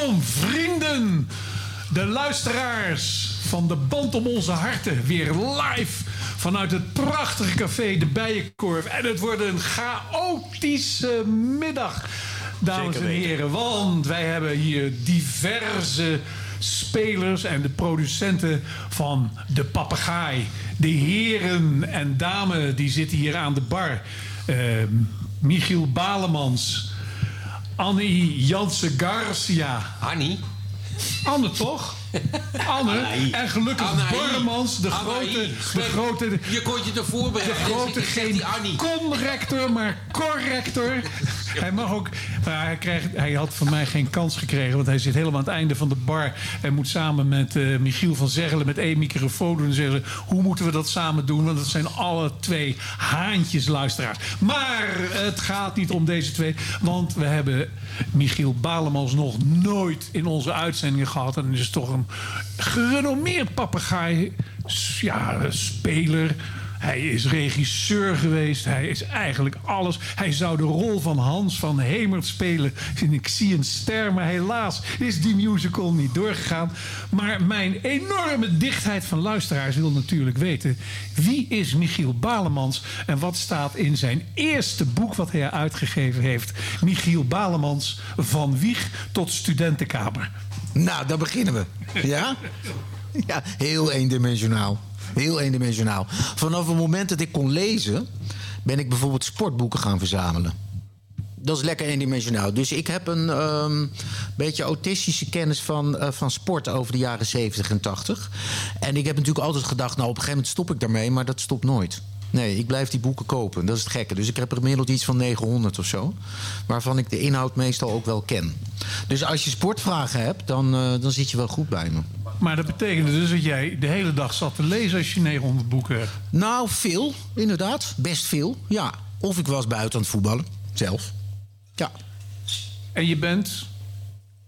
Welkom vrienden, de luisteraars van de band om onze harten. Weer live vanuit het prachtige café De Bijenkorf. En het wordt een chaotische middag, dames en heren. Want wij hebben hier diverse spelers en de producenten van De Papegaai. De heren en dames die zitten hier aan de bar. Uh, Michiel Balemans. Annie Jansen Garcia. Annie? Anne toch? Anne. En gelukkig Borremans, de grote, de grote... Je kon je ervoor De grote, geen conrector, maar corrector. Hij mag ook... Hij, krijgt, hij had van mij geen kans gekregen, want hij zit helemaal aan het einde van de bar... en moet samen met uh, Michiel van Zegelen met één microfoon doen... en zeggen, hoe moeten we dat samen doen? Want dat zijn alle twee haantjes luisteraars. Maar het gaat niet om deze twee, want we hebben Michiel Balemans nog nooit in onze uitzendingen gehad. En is toch een gerenommeerd papegaai, ja, speler. Hij is regisseur geweest. Hij is eigenlijk alles. Hij zou de rol van Hans van Hemert spelen Ik zie een ster. Maar helaas is die musical niet doorgegaan. Maar mijn enorme dichtheid van luisteraars wil natuurlijk weten... wie is Michiel Balemans en wat staat in zijn eerste boek... wat hij uitgegeven heeft. Michiel Balemans, van wieg tot studentenkamer. Nou, daar beginnen we. Ja? Ja, heel eendimensionaal. Heel eendimensionaal. Vanaf het moment dat ik kon lezen, ben ik bijvoorbeeld sportboeken gaan verzamelen. Dat is lekker eendimensionaal. Dus ik heb een um, beetje autistische kennis van, uh, van sport over de jaren 70 en 80. En ik heb natuurlijk altijd gedacht, nou op een gegeven moment stop ik daarmee, maar dat stopt nooit. Nee, ik blijf die boeken kopen. Dat is het gekke. Dus ik heb er gemiddeld iets van 900 of zo. Waarvan ik de inhoud meestal ook wel ken. Dus als je sportvragen hebt, dan, uh, dan zit je wel goed bij me. Maar dat betekende dus dat jij de hele dag zat te lezen als je 900 boeken hebt? Nou, veel, inderdaad. Best veel, ja. Of ik was buiten aan het voetballen, zelf. Ja. En je bent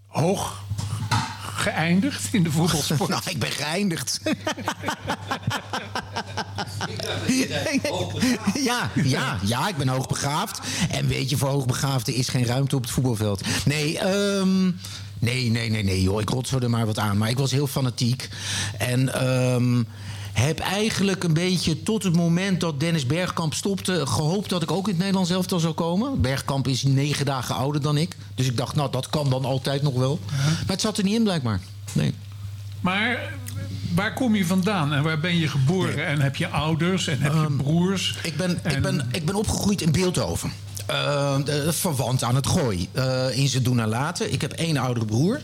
hoog geëindigd in de voetbalsport? nou, ik ben geëindigd. ja, ja, ja, ik ben hoogbegaafd. En weet je, voor hoogbegaafden is geen ruimte op het voetbalveld. Nee. Um, Nee, nee, nee, nee, joh. Ik rotselde maar wat aan. Maar ik was heel fanatiek. En um, heb eigenlijk een beetje tot het moment dat Dennis Bergkamp stopte... gehoopt dat ik ook in het Nederlands elftal zou komen. Bergkamp is negen dagen ouder dan ik. Dus ik dacht, nou, dat kan dan altijd nog wel. Maar het zat er niet in, blijkbaar. Nee. Maar waar kom je vandaan en waar ben je geboren? Nee. En heb je ouders en heb je um, broers? Ik ben, en... ik, ben, ik ben opgegroeid in Beeldhoven. Uh, verwant aan het gooi. Uh, in zijn doen en laten. Ik heb één oudere broer.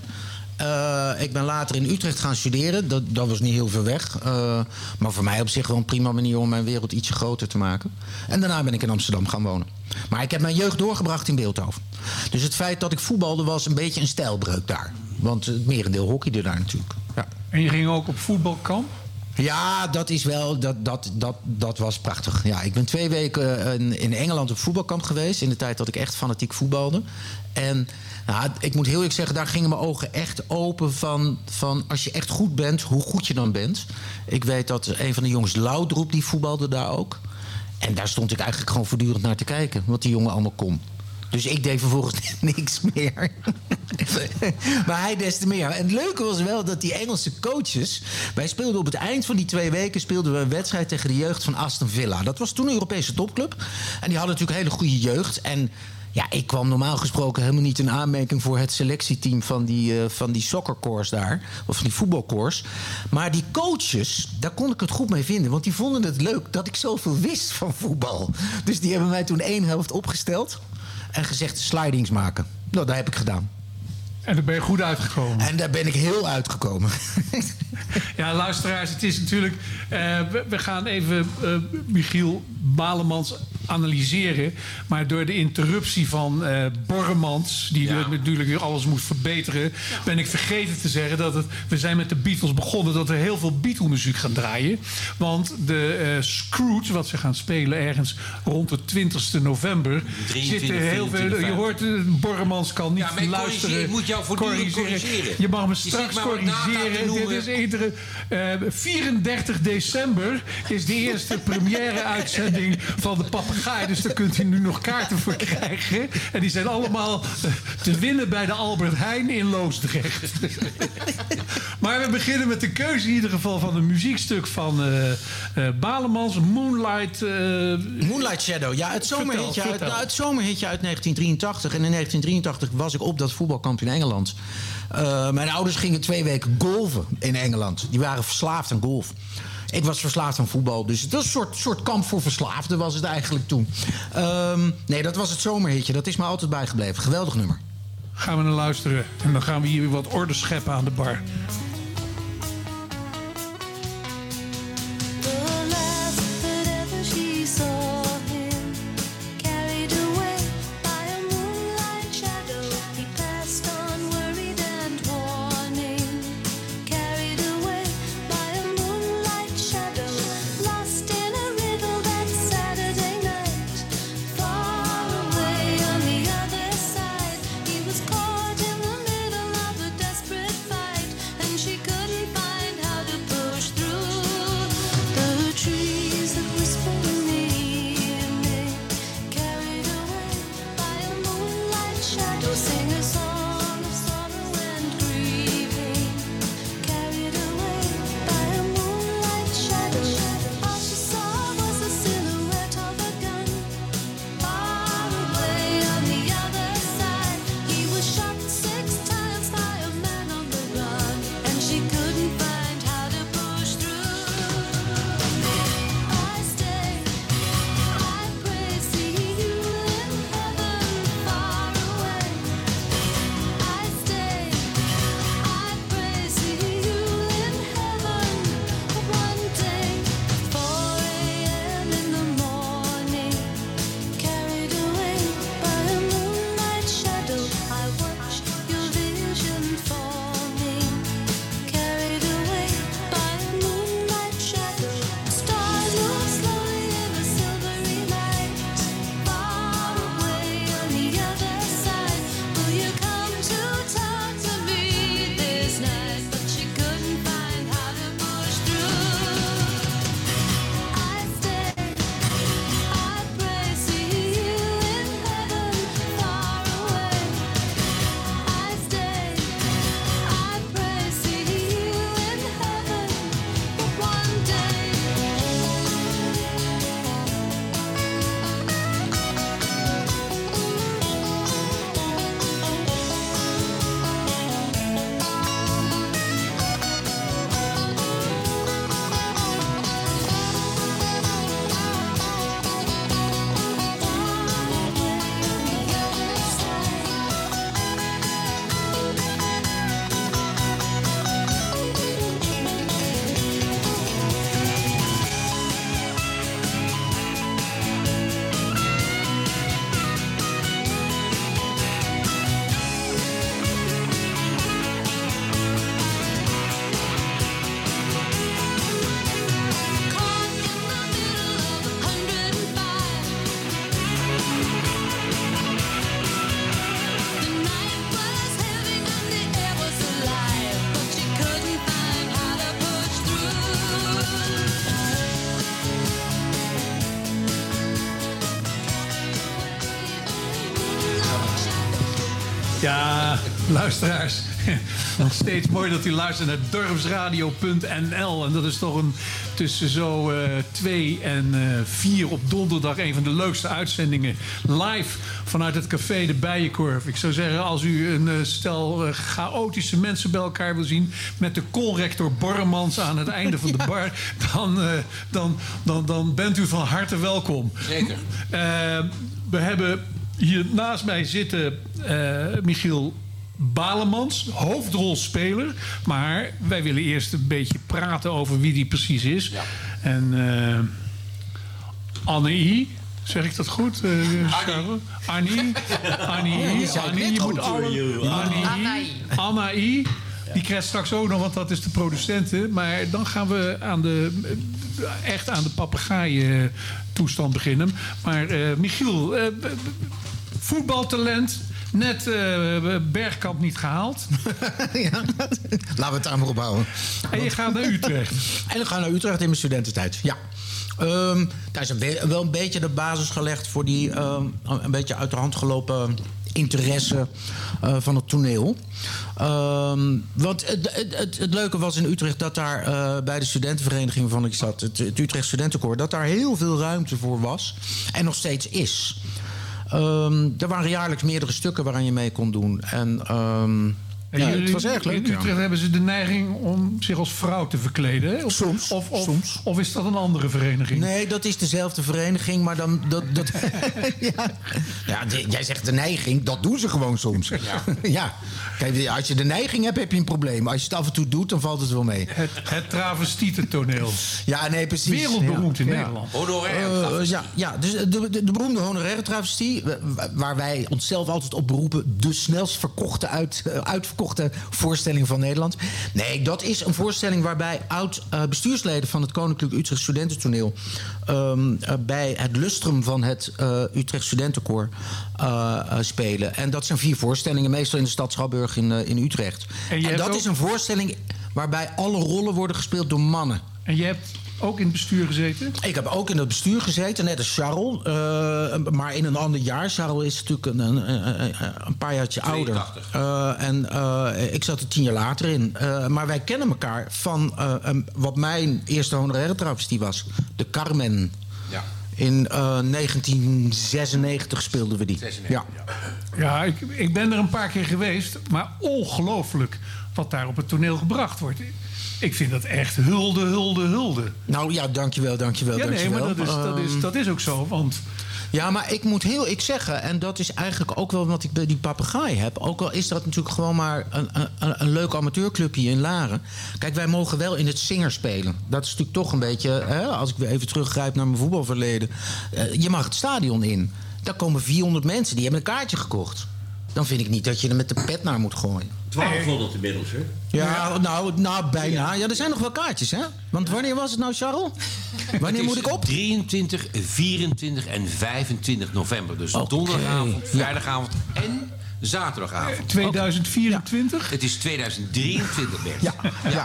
Eh, ik ben later in Utrecht gaan studeren. Dat, dat was niet heel ver weg. Eh, maar voor mij op zich wel een prima manier om mijn wereld ietsje groter te maken. En daarna ben ik in Amsterdam gaan wonen. Maar ik heb mijn jeugd doorgebracht in Beeldhoven. Dus het feit dat ik voetbalde was een beetje een stijlbreuk daar. Want het merendeel hockeyde daar natuurlijk. Ja. En je ging ook op voetbalkamp? Ja, dat is wel. Dat, dat, dat, dat was prachtig. Ja, ik ben twee weken eh, in, Engeland op voetbalkamp geweest. In de tijd dat ik echt fanatiek voetbalde. En nou, ik moet heel eerlijk zeggen, daar gingen mijn ogen echt open van, van als je echt goed bent, hoe goed je dan bent. Ik weet dat een van de jongens, Loudroep, die voetbalde daar ook. En daar stond ik eigenlijk gewoon voortdurend naar te kijken, wat die jongen allemaal kon. Dus ik deed vervolgens niks meer. maar hij des te meer. En het leuke was wel dat die Engelse coaches... Wij speelden op het eind van die twee weken... speelden we een wedstrijd tegen de jeugd van Aston Villa. Dat was toen een Europese topclub. En die hadden natuurlijk hele goede jeugd. En ja, ik kwam normaal gesproken helemaal niet in aanmerking voor het selectieteam van die, uh, van die daar. Of van die voetbalcourse. Maar die coaches, daar kon ik het goed mee vinden. Want die vonden het leuk dat ik zoveel wist van voetbal. Dus die hebben mij toen één helft opgesteld en gezegd slidings maken. Nou, dat heb ik gedaan. En daar ben je goed uitgekomen. En daar ben ik heel uitgekomen. ja, luisteraars, het is natuurlijk. Uh, we, gaan even uh, Michiel Balemans analyseren. Maar door de interruptie van uh, Borremans, die ja. natuurlijk weer alles moest verbeteren, ben ik vergeten te zeggen dat het, we zijn met de Beatles begonnen, dat er heel veel Beatle-muziek gaan draaien. Want de uh, Scrooge, wat ze gaan spelen ergens rond de 20 november, 23, zitten heel veel. Je hoort, uh, Borremans kan niet ja, luisteren. Ik moet jou voortdurend corrigeren. corrigeren. Je mag me straks corrigeren. Dit is iedere, 34 december is de eerste première-uitzending van de Papa dus daar kunt u nu nog kaarten voor krijgen. En die zijn allemaal eh, te winnen bij de Albert Heijn in Loosdrecht. maar we beginnen met de keuze in ieder geval van een muziekstuk van uh, uh, Balemans, Moonlight... Moonlight Shadow, ja, het zomerhitje, uit, nou, het zomerhitje uit 1983. En in 1983 was ik op dat voetbalkamp in Engeland. mijn ouders gingen twee weken golven in Engeland. Die waren verslaafd aan golf. Ik was verslaafd aan voetbal. Dus het was een soort, soort kamp voor verslaafden was het eigenlijk toen. Um, nee, dat was het zomerhitje. Dat is me altijd bijgebleven. Geweldig nummer. Gaan we naar luisteren. En dan gaan we hier weer wat orde scheppen aan de bar. Luisteraars. Nog steeds mooi dat u luistert naar dorpsradio.nl. En dat is toch een tussen zo uh, twee en uh, vier op donderdag... een van de leukste uitzendingen live vanuit het café De Bijenkorf. Ik zou zeggen, als u een uh, stel chaotische mensen bij elkaar wil zien... met de colrector Borremans aan het einde van de bar... dan, dan, dan, dan bent u van harte welkom. Zeker. we hebben hier naast mij zitten Michiel Balemans, hoofdrolspeler. Maar wij willen eerst een beetje praten over wie die precies is. Ja. En uh, Anne I. Zeg ik dat goed? Uh, Annie. Annie. Annie. Je moet alle... Annie. Anna I. Die krijgt straks ook nog, want dat is de producenten. Maar dan gaan we aan de, echt aan de papegaaien toestand beginnen. Maar uh, Michiel, uh, voetbaltalent. Net uh, Bergkamp niet gehaald. ja, laten we het daar maar op houden. En je gaat naar Utrecht. en ik ga naar Utrecht in mijn studententijd, ja. Um, daar is een wel een beetje de basis gelegd voor die um, een beetje uit de hand gelopen interesse uh, van het toneel. Um, want het, het, het, leuke was in Utrecht dat daar uh, bij de studentenvereniging waarvan ik zat, het, het Utrecht Studentenkoor, dat daar heel veel ruimte voor was. En nog steeds is. Um, er waren jaarlijks meerdere stukken waaraan je mee kon doen. En um, ja, jullie, het was erg leuk. In Utrecht hebben ze de neiging om zich als vrouw te verkleden. Of, soms, of, of, soms. Of is dat een andere vereniging? Nee, dat is dezelfde vereniging, maar dan... Dat, dat, ja, ja jij zegt de neiging, dat doen ze gewoon soms. Ja. ja. Kijk, als je de neiging hebt, heb je een probleem. Als je het af en toe doet, dan valt het wel mee. Het, het travestietentoneel. Ja, nee, precies. Wereldberoemd in Nederland. Honoraire uh, ja, ja, dus de, de, de beroemde honoraire travestie... waar wij onszelf altijd op beroepen... de snelst verkochte, uit, uitverkochte voorstelling van Nederland. Nee, dat is een voorstelling waarbij oud-bestuursleden... van het Koninklijk Utrecht Studententoneel... Um, bij het lustrum van het uh, Utrecht Studentenkoor uh, spelen. En dat zijn vier voorstellingen, meestal in de stad Schouwburg in, in Utrecht. En, en dat ook... is een voorstelling waarbij alle rollen worden gespeeld door mannen. En je hebt ook in het bestuur gezeten? Ik heb ook in het bestuur gezeten, net als Charles. Uh, maar in een ander jaar. Charles is natuurlijk een, een, een, een paar jaartje 82. ouder. Uh, en uh, ik zat er tien jaar later in. maar wij kennen elkaar van wat mijn eerste honoraire travestie was. De Carmen. Ja. In 1996 speelden we die. 96, ja, ja ik, ik ben er een paar keer geweest. Maar ongelooflijk wat daar op het toneel gebracht wordt. Ik vind dat echt hulde, hulde, hulde. Nou ja, dankjewel, dankjewel, ja, dankjewel. Nee, maar dat is, dat, is, dat is ook zo, want... Ja, maar ik moet heel ik zeggen, en dat is eigenlijk ook wel wat ik bij die papegaai heb. Ook al is dat natuurlijk gewoon maar een, een, een leuk amateurclubje in Laren. Kijk, wij mogen wel in het zinger spelen. Dat is natuurlijk toch een beetje, hè, als ik weer even teruggrijp naar mijn voetbalverleden. Uh, je mag het stadion in. Daar komen 400 mensen, die hebben een kaartje gekocht. Dan vind ik niet dat je er met de pet naar moet gooien. 1200 inmiddels, hè? Ja, nou, nou bijna. Ja, er zijn nog wel kaartjes, hè? Want wanneer was het nou, Charles? Wanneer moet ik op? 23, 24 en 25 november. Dus okay. donderdagavond, vrijdagavond en zaterdagavond. 2024? Ja. Het is 2023, Bert. Ja, ja.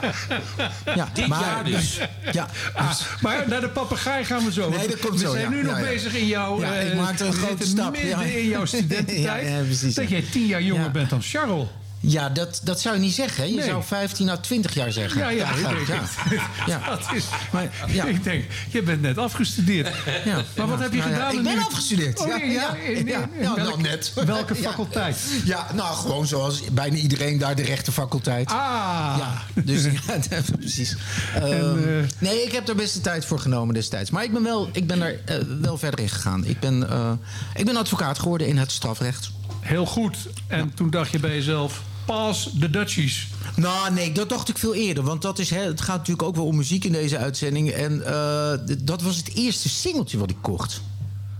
ja. Dit maar, jaar dus. Ja, ah, maar naar de papegaai gaan we zo. Nee, dat komt we zo, zijn ja, nu nog ja, bezig in jouw... Ja, ik uh, maakte een grote stap. midden in jouw studententijd. ja, precies, dat jij tien jaar jonger bent dan Charles. Ja, dat, dat zou je niet zeggen. Je Nee. zou 15 à 20 jaar zeggen. Ja, ja, ja. Dat is, Maar, ja. Ik denk, je bent net afgestudeerd. Ja. Maar wat heb je Nou gedaan? ik ben nu? afgestudeerd. Oh, Ja, nee, ja, ja, in- in- ja. in Ja, welk- nou, net. Welke faculteit? Ja, nou, gewoon zoals bijna iedereen daar de rechtenfaculteit. Ah. Ja, dus ja, precies. Ehm, eh, nee, ik heb er best de tijd voor genomen destijds. Maar ik ben, wel, ik ben er eh, wel verder in gegaan. Ik ben, eh, ik ben advocaat geworden in het strafrecht. Heel goed. En toen dacht je bij jezelf, pas de Dutchies. Nou, nee, dat dacht ik veel eerder. Want dat is, hè, het gaat natuurlijk ook wel om muziek in deze uitzending. En eh, dat was het eerste singeltje wat ik kocht.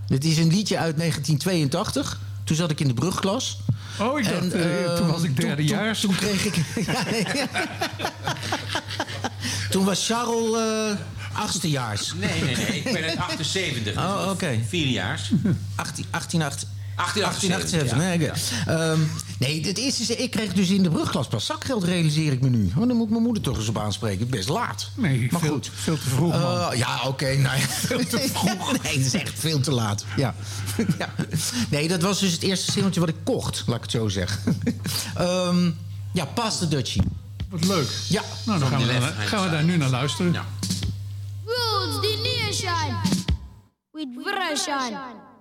Dit is een liedje uit 1982. Toen zat ik in de brugklas. Oh, ik dacht, En, eh, eh, toen was ik derdejaars. Toen, toen kreeg ik... Ja, nee, ja. toen was Charles eh achtstejaars. Nee, nee, nee. Ik ben uit 78. Oh, oké. Vierdejaars. 18, 18, 18. 1878, 1878, nee. Ehm, nee, het eerste is, ik kreeg dus in de brugklas pas zakgeld, realiseer ik me nu. Oh, dan moet mijn moeder toch eens op aanspreken. Best laat. Nee, maar veel, goed. veel te vroeg, man. Uh, ja, oké. nou ja. Veel te vroeg. nee, het is echt veel te laat. Ja. ja. Nee, dat was dus het eerste singeltje wat ik kocht, laat ik het zo zeggen. um, ja, Pas de Dutchie. Wat leuk. Ja. Nou, dan gaan we, dan, gaan we daar nu naar luisteren. Ja. Rules the nation with on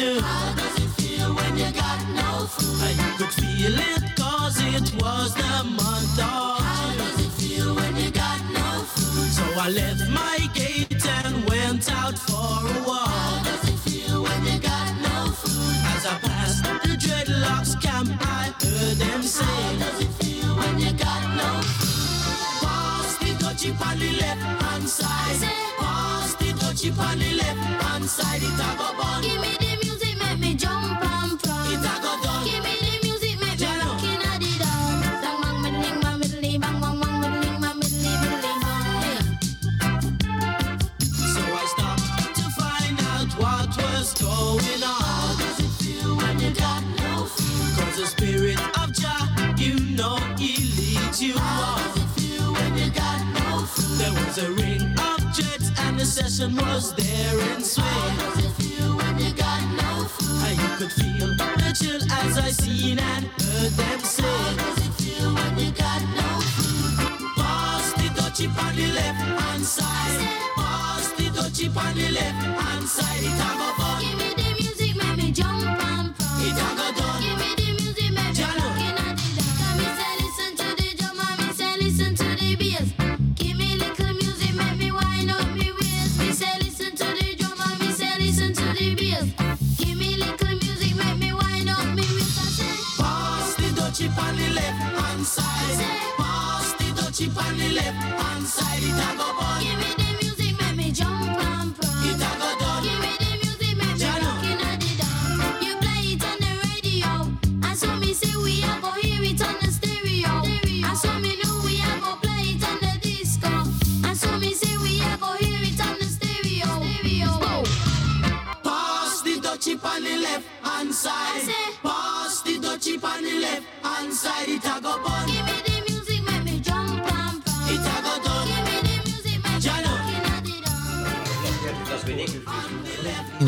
afternoon. How does it feel when you got no food? And you could feel it cause it was the month of How does it feel when you got no food? So I left my gate and went out for a walk. How does it feel when you got no food? As I passed the dreadlocks camp, I heard them say, How does it feel when you got no food? Pass the dutchie on the left hand side. Pass the dutchie on the left hand side. It a go bun. Give me the a ring of jets and the session was there in swing. How does it feel when you got no food? You could feel the chill as I seen and heard them How does it feel when you got no food? Pass the dutchie on the left hand side. Pass the dutchie on the left hand side. It a go fun. The left hand side. It a go bun. give me the music, make me jump and from. It a go done. Give me the music, make me looking at the dawn. You play it on the radio, and so me say we a go hear it on the stereo. And so me know we a go play it on the disco. And so me say we a go hear it on the stereo. stereo. Pass the dutchie on the left hand side. Pass the dutchie on the left hand side. It a go bun.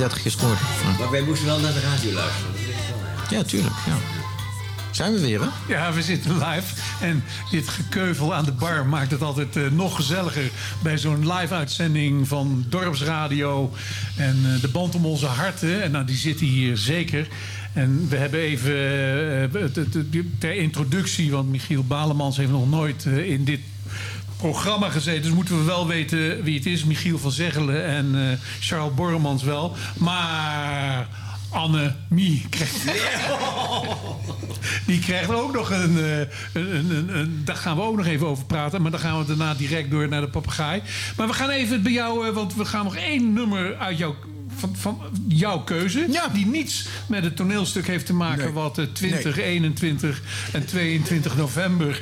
30 gescoord. Maar wij moesten wel naar de radio luisteren. Ja. Tuurlijk. Ja. Zijn we weer, hè? Ja, we zitten live. En dit gekeuvel aan de bar maakt het altijd eh, nog gezelliger bij zo'n live-uitzending van Dorpsradio. En eh, de band om onze harten, en nou, die zitten hier zeker. En we hebben even eh, het- ter introductie, want Michiel Balemans heeft nog nooit in dit programma gezeten. Dus moeten we wel weten wie het is. Michiel van Zeggelen en eh, Charles Borremans wel. Maar Anne Mie krijgt... Die krijgt ook nog een, eh, een, een, een, een- Daar gaan we ook nog even over praten. Maar dan gaan we daarna direct door naar de papegaai. Maar we gaan even bij jou... eh, Want we gaan nog één nummer uit jouw... Van, van jouw keuze. Ja. Die niets met het toneelstuk heeft te maken. Nee. Wat eh, 20, 21 en 22 november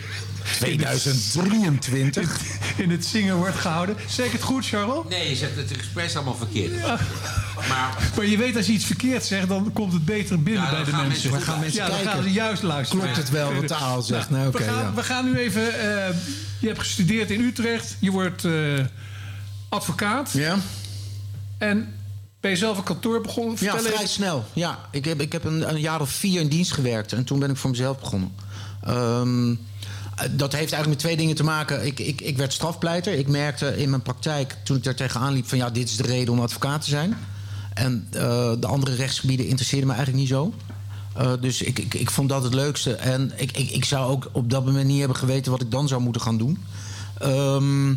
2023. in het zingen wordt gehouden. Zeg ik het goed, Charles? Nee, je zegt het expres allemaal verkeerd. Maar Maar je weet als je iets verkeerd zegt, dan komt het beter binnen Ja, bij de mensen. mensen goed gaan mensen ja, dan kijken. gaan ze juist luisteren. Klopt het wel wat de aal zegt? Nou, oké, we, gaan, ja. we gaan nu even... eh, je hebt gestudeerd in Utrecht. Je wordt eh, advocaat. Ja? En ben je zelf een kantoor begonnen? Ja, Vertel vrij even. snel. Ja, ik heb, ik heb een, een jaar of vier in dienst gewerkt. En toen ben ik voor mezelf begonnen. Ehm, dat heeft eigenlijk met twee dingen te maken. Ik, ik, ik werd strafpleiter. Ik merkte in mijn praktijk, toen ik daar tegenaan liep... van ja, dit is de reden om advocaat te zijn. En eh, de andere rechtsgebieden interesseerden me eigenlijk niet zo. Eh, dus ik, ik, ik vond dat het leukste. En ik, ik, ik zou ook op dat moment niet hebben geweten... wat ik dan zou moeten gaan doen. Ehm,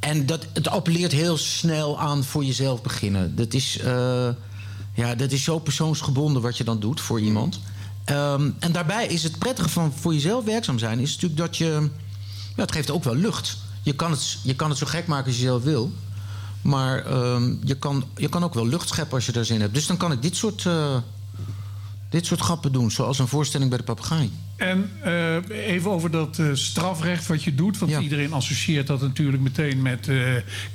en dat, het appelleert heel snel aan voor jezelf beginnen. Dat is... eh, Ja, dat is zo persoonsgebonden wat je dan doet voor iemand. Ehm, en daarbij is het prettige van voor jezelf werkzaam zijn... is natuurlijk dat je... Ja, het geeft ook wel lucht. Je kan het, je kan het zo gek maken als je zelf wil. Maar ehm, je, kan, je kan ook wel lucht scheppen als je er zin in hebt. Dus dan kan ik dit soort, eh, dit soort grappen doen. Zoals een voorstelling bij de papegaai. En eh, even over dat eh, strafrecht wat je doet. Want Ja. iedereen associeert dat natuurlijk meteen met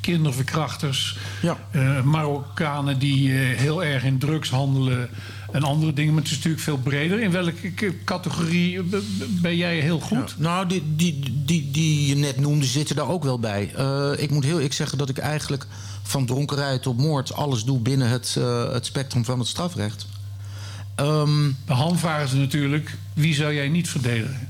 kinderverkrachters. Ja. Marokkanen die heel erg in drugs handelen en andere dingen. Maar het is natuurlijk veel breder. In welke categorie ben jij heel goed? Nou, die, die, die, die je net noemde zitten daar ook wel bij. Eh, ik moet heel eerlijk zeggen dat ik eigenlijk van dronkenrij tot moord... alles doe binnen het, eh, het spectrum van het strafrecht. Ehm, De handvaren ze natuurlijk. Wie zou jij niet verdedigen?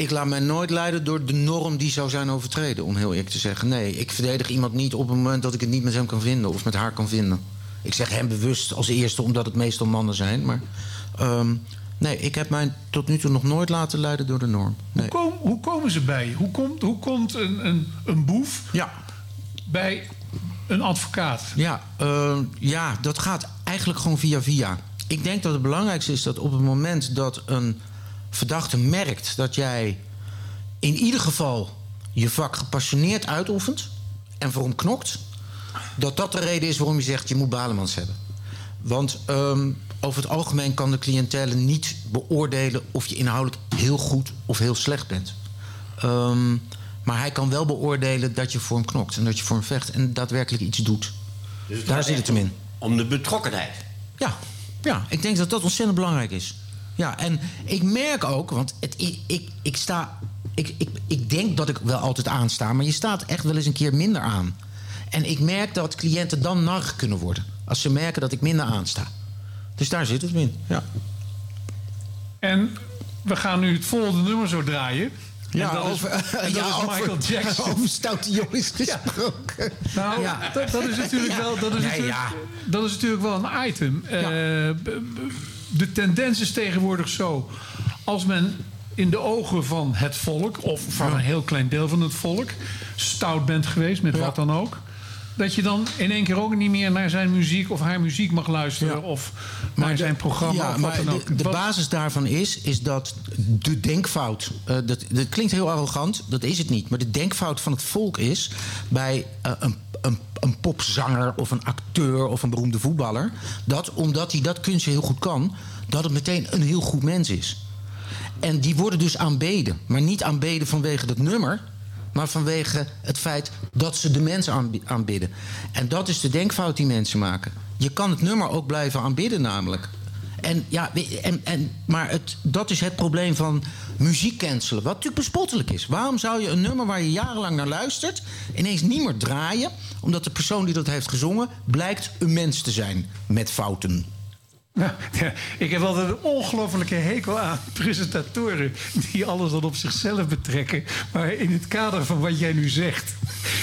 ik laat mij nooit leiden door de norm die zou zijn overtreden, om heel eerlijk te zeggen. Nee, ik verdedig iemand niet op het moment dat ik het niet met hem kan vinden of met haar kan vinden. Ik zeg hem bewust als eerste, omdat het meestal mannen zijn. Maar ehm, nee, ik heb mij tot nu toe nog nooit laten leiden door de norm. Nee. Hoe, kom- hoe komen ze bij je? Hoe komt, hoe komt een, een, een boef Ja, bij een advocaat? Ja, eh, ja, dat gaat eigenlijk gewoon via via. Ik denk dat het belangrijkste is dat op het moment dat een verdachte merkt dat jij in ieder geval je vak gepassioneerd uitoefent en voor hem knokt, dat dat de reden is waarom je zegt je moet Balemans hebben. Want ehm, over het algemeen kan de cliëntele niet beoordelen of je inhoudelijk heel goed of heel slecht bent. Ehm, maar hij kan wel beoordelen dat je voor hem knokt en dat je voor hem vecht en daadwerkelijk iets doet. Dus Daar zit het hem in. Om de betrokkenheid. Ja, ja, ik denk dat dat ontzettend belangrijk is. Ja, en ik merk ook, want het, ik, ik, ik sta. Ik, ik, ik denk dat ik wel altijd aansta, maar je staat echt wel eens een keer minder aan. En ik merk dat cliënten dan nar kunnen worden. Als ze merken dat ik minder aansta. Dus daar zit het in. Ja. En we gaan nu het volgende nummer zo draaien. Ja, dat over, is, dat ja, is over- Michael Jackson. Over stoute jongens gesproken. Nou, Ja. dat, dat is natuurlijk wel, dat is Nee, natuurlijk, ja. dat is natuurlijk wel een item. Eh, de tendens is tegenwoordig zo. Als men in de ogen van het volk, of van een heel klein deel van het volk, stout bent geweest met wat dan ook. Dat je dan in één keer ook niet meer naar zijn muziek of haar muziek mag luisteren. Ja. Of naar zijn programma Ja, of wat dan ook. de, de Wat- basis daarvan is, is dat de denkfout... dat, dat klinkt heel arrogant, dat is het niet. Maar de denkfout van het volk is... bij eh, een, een, een popzanger of een acteur of een beroemde voetballer... dat omdat hij dat kunstje heel goed kan... dat het meteen een heel goed mens is. En die worden dus aanbeden. Maar niet aanbeden vanwege dat nummer... maar vanwege het feit dat ze de aanbi- aanbidden. En dat is de denkfout die mensen maken. Je kan het nummer ook blijven aanbidden namelijk. En ja, en, en, maar het, dat is het probleem van muziek cancelen. Wat natuurlijk bespottelijk is. Waarom zou je een nummer waar je jarenlang naar luistert... ineens niet meer draaien... omdat de persoon die dat heeft gezongen... blijkt een mens te zijn met fouten. Ja, ja, ik heb altijd een ongelofelijke hekel aan presentatoren die alles dan op zichzelf betrekken. Maar in het kader van wat jij nu zegt.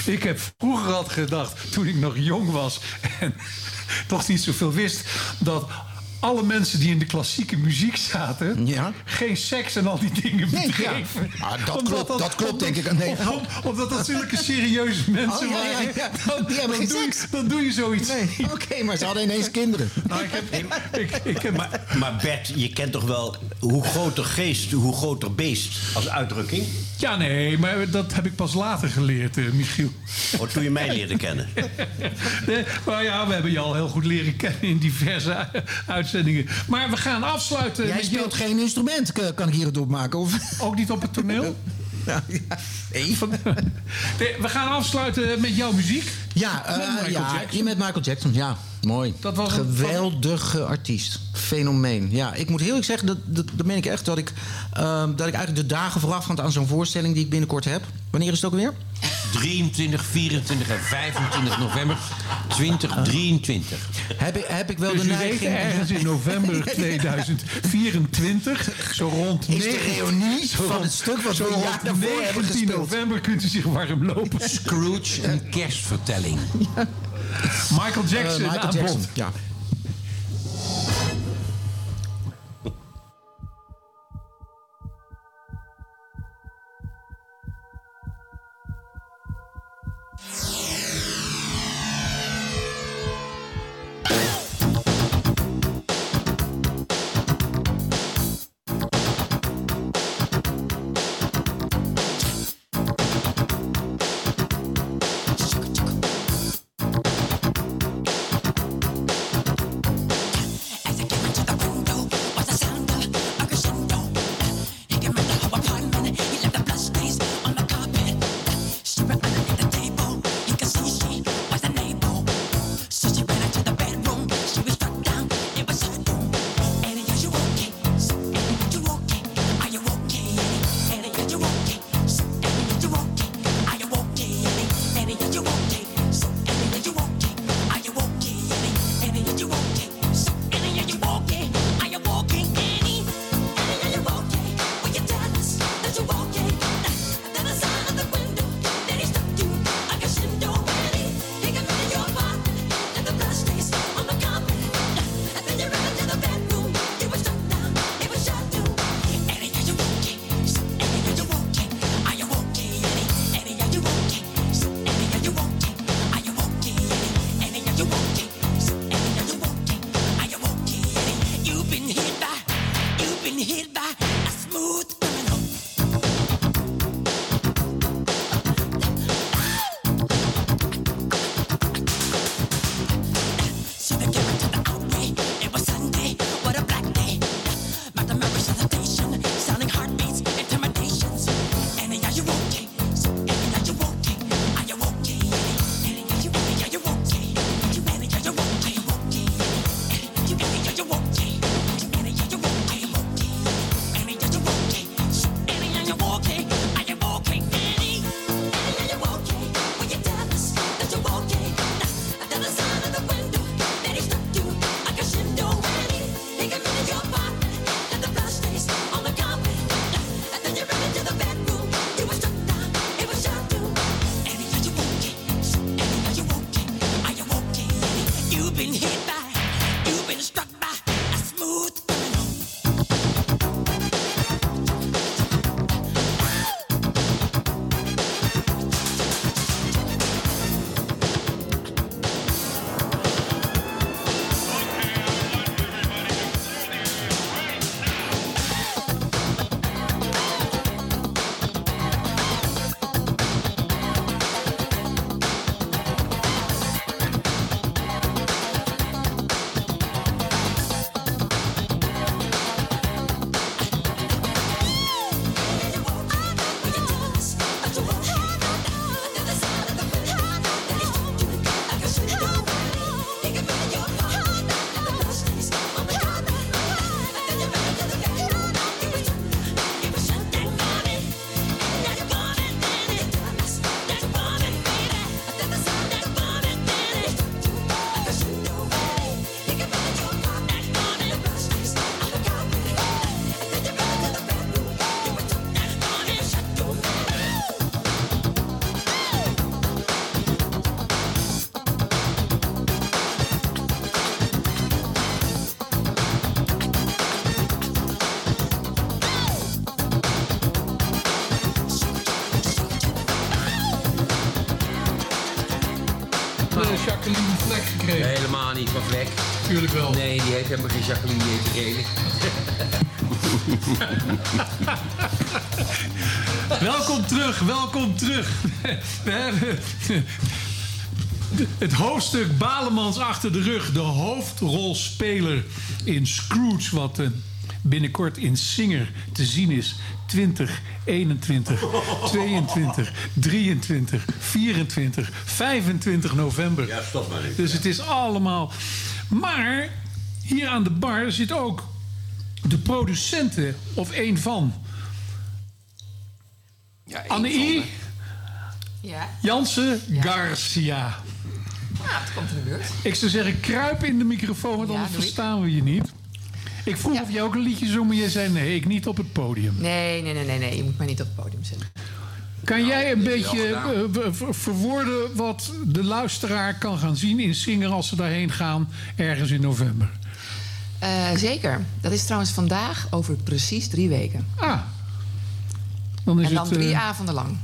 Ik heb vroeger had gedacht, toen ik nog jong was en toch niet zoveel wist, dat alle mensen die in de klassieke muziek zaten, Ja. geen seks en al die dingen Nee, ja. bedreven. Ah, dat Omdat klopt- dat klopt, denk ik. Nee. om- om- Omdat dat zulke serieuze mensen Oh, ja, ja, waren. Dan, Die hebben dan geen doe je, seks. dan doe je zoiets. Nee, oké, maar ze hadden ineens kinderen. Nou, ik heb, ik, ik heb Maar, maar Bert, je kent toch wel hoe groter geest, hoe groter beest als uitdrukking? Ja, nee, maar dat heb ik pas later geleerd, eh, Michiel. Of toen je mij leerde kennen. Nee, maar ja, we hebben je al heel goed leren kennen in diverse u- uitzendingen. Maar we gaan afsluiten Jij met speelt jou- geen instrument, kan ik hier het opmaken? Of? Ook niet op het toneel? Ja, ja. Even. Nee, we gaan afsluiten met jouw muziek. Ja, eh, Met Michael ja Jackson. je met Michael Jackson. Ja, mooi. Dat was een- Geweldige artiest. Fenomeen. Ja, ik moet heel eerlijk zeggen, dat, dat, dat meen ik echt, dat ik, ehm, dat ik eigenlijk de dagen voorafgaand aan zo'n voorstelling die ik binnenkort heb. Wanneer is het ook weer? 23, 24 en 25 november 2023. Heb ik, heb ik wel Dus de u weet neiging... ergens in november 2024, zo rond Is de reunie zo van het stuk wat zo we rond jaar daarvoor hebben 19 gespeeld. november kunt u zich warm lopen. Scrooge, een kerstvertelling. Michael Eh, Jackson Michael aan Jackson, ja. Jacqueline, Irene. Welkom terug, welkom terug. We hebben het hoofdstuk Balemans achter de rug. De hoofdrolspeler in Scrooge, wat eh, binnenkort in Singer te zien is. 20, 21, 22, 23, 24, 25 november. Ja, stop maar even. Dus het is allemaal. Maar hier aan de bar zit ook de producenten, of één van. Ja, van, Ja, Jansen Garcia. ja het komt in de buurt. Ik zou zeggen, kruip in de microfoon, want Ja, anders verstaan we je niet. Ik vroeg Ja. of jij ook een liedje zong, maar jij zei nee, ik niet op het podium. Nee, nee, nee, nee, nee. Je moet mij niet op het podium zetten. Kan jij een beetje eh, ver- verwoorden wat de luisteraar kan gaan zien in Singer als ze daarheen gaan ergens in november? Eh, zeker. Dat is trouwens vandaag over precies drie weken. Ah, dan is en dan het, drie eh, avonden lang.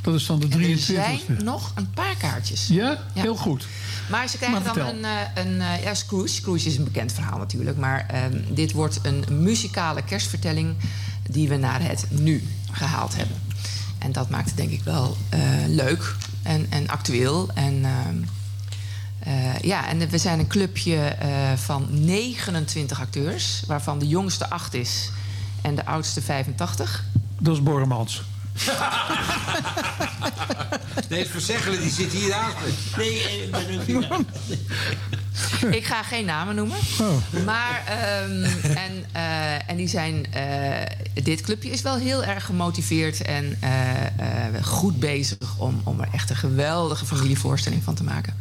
dat is dan de En er 23e. zijn nog een paar kaartjes. Ja? Ja. heel goed. Maar ze krijgen Maar dan een, eh, een ja, Scrooge. Scrooge is een bekend verhaal natuurlijk. Maar ehm, dit wordt een muzikale kerstvertelling die we naar het nu gehaald hebben. En dat maakt het denk ik wel leuk en, en actueel. En eh, ja, en we zijn een clubje eh, van 29 acteurs, waarvan de jongste 8 is en de oudste 85. Dat is Borremans. Nee, het Verzeggelen, die zit hier naast me. Nee, eh, ik ben ook niet Ik ga geen namen noemen. Oh. Maar, ehm, en, eh, en die zijn. eh, dit clubje is wel heel erg gemotiveerd en eh, eh, goed bezig om, om er echt een geweldige familievoorstelling van te maken.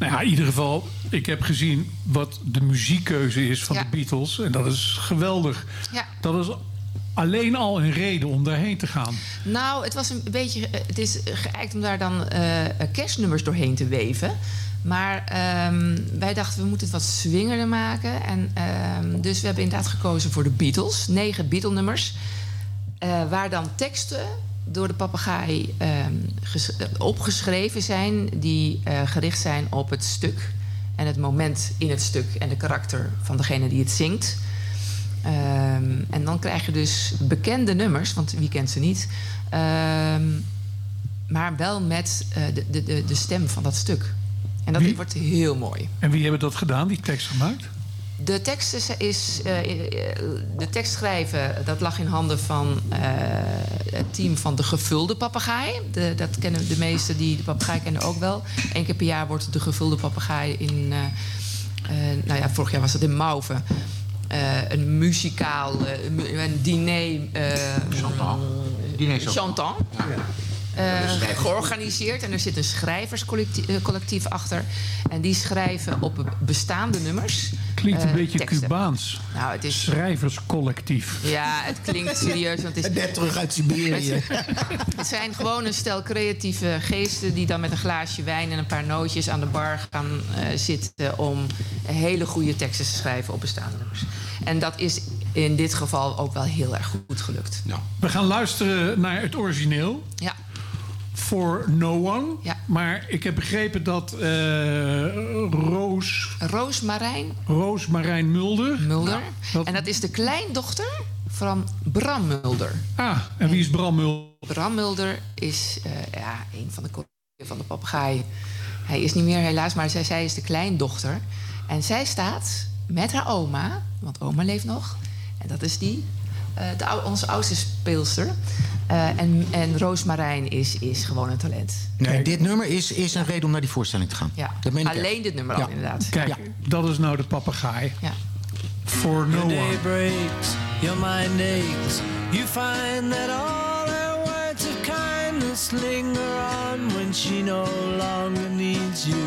Nou ja, in ieder geval, ik heb gezien wat de muziekkeuze is van Ja. de Beatles. En dat is geweldig. Ja. Dat is alleen al een reden om daarheen te gaan. Nou, het was een beetje. eh, Het is geëikt om daar dan eh, kerstnummers doorheen te weven. Maar ehm, wij dachten, we moeten het wat swingerder maken. En, ehm, dus we hebben inderdaad gekozen voor de Beatles. Negen Beatle-nummers. eh, waar dan teksten door de papegaai ehm, ges- eh, opgeschreven zijn... die eh, gericht zijn op het stuk en het moment in het stuk... en de karakter van degene die het zingt. Ehm, en dan krijg je dus bekende nummers, want wie kent ze niet... Ehm, maar wel met eh, de, de, de, de stem van dat stuk. En dat Wie? wordt heel mooi. En wie hebben dat gedaan, die tekst gemaakt? De tekst is, is, eh, eh, de tekst schrijven, dat lag in handen van eh, het team van de gevulde papegaai. De, dat kennen de meesten die de papegaai kennen ook wel. Eén keer per jaar wordt de gevulde papegaai in, nou ja, vorig jaar was het in Mauve. een muzikaal, een diner. Diner chantant. eh, georganiseerd. En er zit een schrijverscollectief collectief achter. En die schrijven op bestaande nummers. Klinkt een eh, beetje teksten. Cubaans. Nou, het is. Schrijverscollectief. Ja, het klinkt serieus. Want het, is, Net terug uit Siberië. het zijn gewoon een stel creatieve geesten die dan met een glaasje wijn en een paar nootjes aan de bar gaan eh, zitten om hele goede teksten te schrijven op bestaande nummers. En dat is in dit geval ook wel heel erg goed gelukt. We gaan luisteren naar het origineel. Ja. For No One. Ja. Maar ik heb begrepen dat eh, Roos, Roos Marijn Roos Marijn Mulder... Mulder. dat- En dat is de kleindochter van Bram Mulder. Ah, en wie is Bram Mulder? Bram Mulder is eh, ja, een van de collega's van de papegaai. Hij is niet meer helaas, maar zij, zij is de kleindochter. En zij staat met haar oma, want oma leeft nog. En dat is die, de, ou- onze oudste speelster. Eh, en, en Roos Marijn is, is gewoon een talent. Nee, dit nummer is, is een reden om naar die voorstelling te gaan. Ja. Dat meen ik Alleen echt. dit nummer Ja. al inderdaad. Kijk, Ja. dat is nou de papegaai. Ja. For No Day One. breaks, your mind aches. You find that all her words of kindness linger on when she no longer needs you.